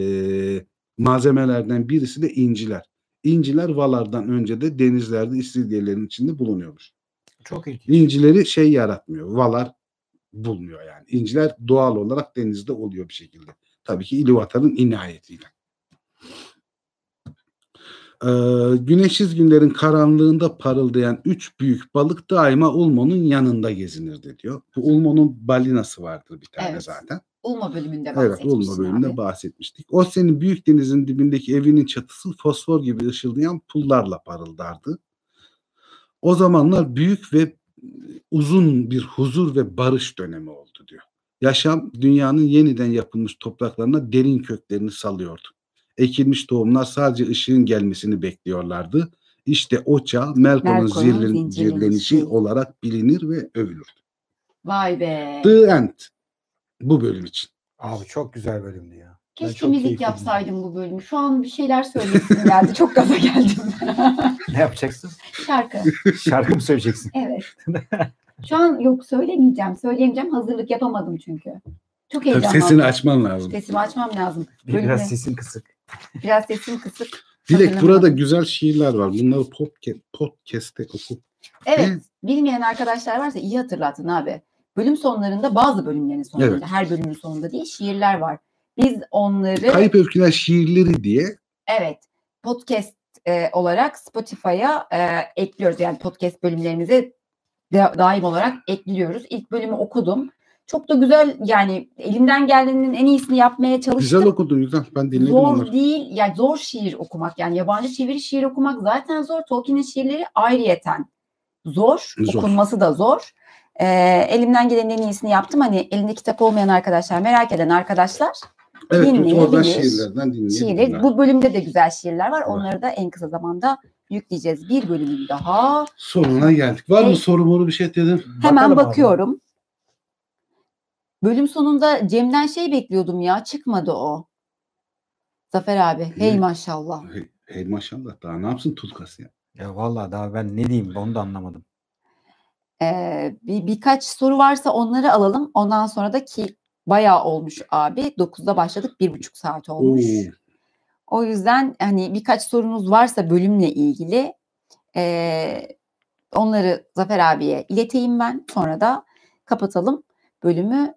malzemelerden birisi de inciler. İnciler Valar'dan önce de denizlerde istiridyelerin içinde bulunuyormuş. Çok ilginç. İncileri şey yaratmıyor. Valar bulmuyor yani. İnciler doğal olarak denizde oluyor bir şekilde. Tabii ki İluvatar'ın inayetiyle. Ee, güneşsiz günlerin karanlığında parıldayan üç büyük balık daima Ulmo'nun yanında gezinirdi diyor. Bu Ulmo'nun balinası vardır bir tane Evet. zaten. Ulma bölümünde Evet bahsetmiştin Ulmo bölümünde abi. bahsetmiştik. O senin büyük denizin dibindeki evinin çatısı fosfor gibi ışıldayan pullarla parıldardı. O zamanlar büyük ve uzun bir huzur ve barış dönemi oldu diyor. Yaşam dünyanın yeniden yapılmış topraklarına derin köklerini salıyordu. Ekilmiş tohumlar sadece ışığın gelmesini bekliyorlardı. İşte o çağ Melkor'un zirlen- zincirlenişi. zirlenişi olarak bilinir ve övülür. Vay be. The End bu bölüm için. Abi çok güzel bölümdü ya. Keşke çok aldım. yapsaydım bu bölümü. Şu an bir şeyler söylesim geldi. Çok gaza geldim. (laughs) Ne yapacaksın? Şarkı. Şarkı mı söyleyeceksin? Evet. (laughs) Şu an yok söylemeyeceğim. Söyleyemeyeceğim. Hazırlık yapamadım çünkü. Çok Tabii heyecanlandım. sesini açman lazım. Sesimi açmam lazım. Bölümü- Biraz sesin kısık. Biraz sesim kısık. Dilek burada güzel şiirler var. Bunları podca- podcast'te oku. Evet. Evet. Bilmeyen arkadaşlar varsa iyi hatırlattın abi. Bölüm sonlarında bazı bölümlerin sonunda, Evet. her bölümün sonunda değil şiirler var. Biz onları Kayıp Öyküler şiirleri diye evet podcast e, olarak Spotify'a e, ekliyoruz. Yani podcast bölümlerimize da- daim olarak ekliyoruz. İlk bölümü okudum. Çok da güzel yani elimden geldiğinin en iyisini yapmaya çalıştım. güzel okudun güzel. Ben dinledim Zor onları. değil yani zor şiir okumak yani yabancı çeviri şiir okumak zaten zor. Tolkien'in şiirleri ayrıyeten zor. Zor. Okunması da zor. Ee, elimden gelenin en iyisini yaptım. Hani elinde kitap olmayan arkadaşlar, merak eden arkadaşlar Evet oradan dinleyebilir. şiirlerden şiirleri. dinleyebilirler. Bu bölümde de güzel şiirler var. Evet. Onları da en kısa zamanda yükleyeceğiz. Bir bölümün daha. Sonuna geldik. Var mı Hey. soru moru bir şey dedim. Hemen Bakalım abi. bakıyorum. Bölüm sonunda Cem'den şey bekliyordum ya. Çıkmadı o. Zafer abi. Hey Ne? maşallah. Hey, hey maşallah daha ne yapsın Tulkas ya. Ya vallahi daha ben ne diyeyim onu da anlamadım. Ee, bir, birkaç soru varsa onları alalım. Ondan sonra da ki bayağı olmuş abi. 9'da başladık. Bir buçuk saat olmuş. Oo. O yüzden hani birkaç sorunuz varsa bölümle ilgili ee, onları Zafer abiye ileteyim ben. Sonra da kapatalım bölümü.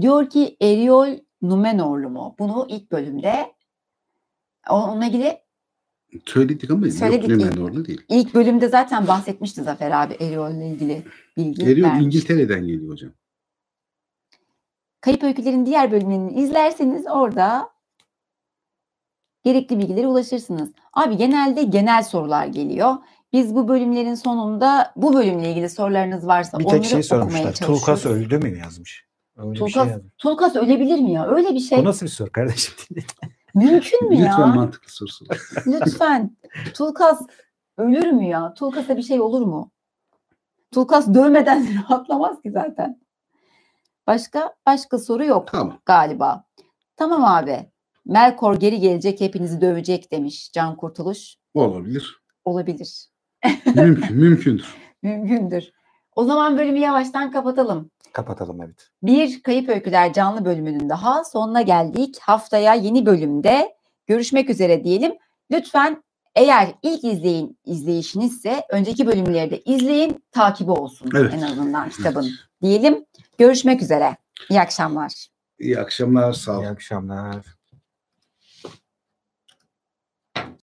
Diyor ki Eriol Numenorlu mu? Bunu ilk bölümde onunla ilgili Söyledik ama Söyledik yok Lümenor'da değil. ilk bölümde zaten bahsetmişti Zafer abi Eriol ile ilgili bilgi Geliyor vermişti. İngiltere'den geliyor hocam. Kayıp Öykülerin diğer bölümlerini izlerseniz orada gerekli bilgilere ulaşırsınız. Abi genelde genel sorular geliyor. Biz bu bölümlerin sonunda bu bölümle ilgili sorularınız varsa Bir onları şey okumaya sormuşlar. çalışıyoruz. Tulkas öldü mü yazmış. Öyle bir şey Tulkas, yazmış. Tulkas ölebilir mi ya? Öyle bir şey Bu nasıl bir soru kardeşim? (laughs) mümkün mü Lütfen ya? mantıklı sorusu. (laughs) Lütfen. Tulkas ölür mü ya? Tulkas'a bir şey olur mu? Tulkas dövmeden (laughs) rahatlamaz ki zaten. Başka başka soru yok Tamam. galiba. Tamam abi. Melkor geri gelecek hepinizi dövecek demiş Can Kurtuluş. Olabilir. Olabilir. Mümkün, (laughs) mümkündür. Mümkündür. O zaman bölümü yavaştan kapatalım. Kapatalım evet. Bir Kayıp Öyküler canlı bölümünün daha sonuna geldik. Haftaya yeni bölümde görüşmek üzere diyelim. Lütfen eğer ilk izleyin izleyişinizse önceki bölümleri de izleyin takibi olsun Evet. en azından kitabın Evet. diyelim. Görüşmek üzere. İyi akşamlar. İyi akşamlar. Sağ olun. İyi akşamlar.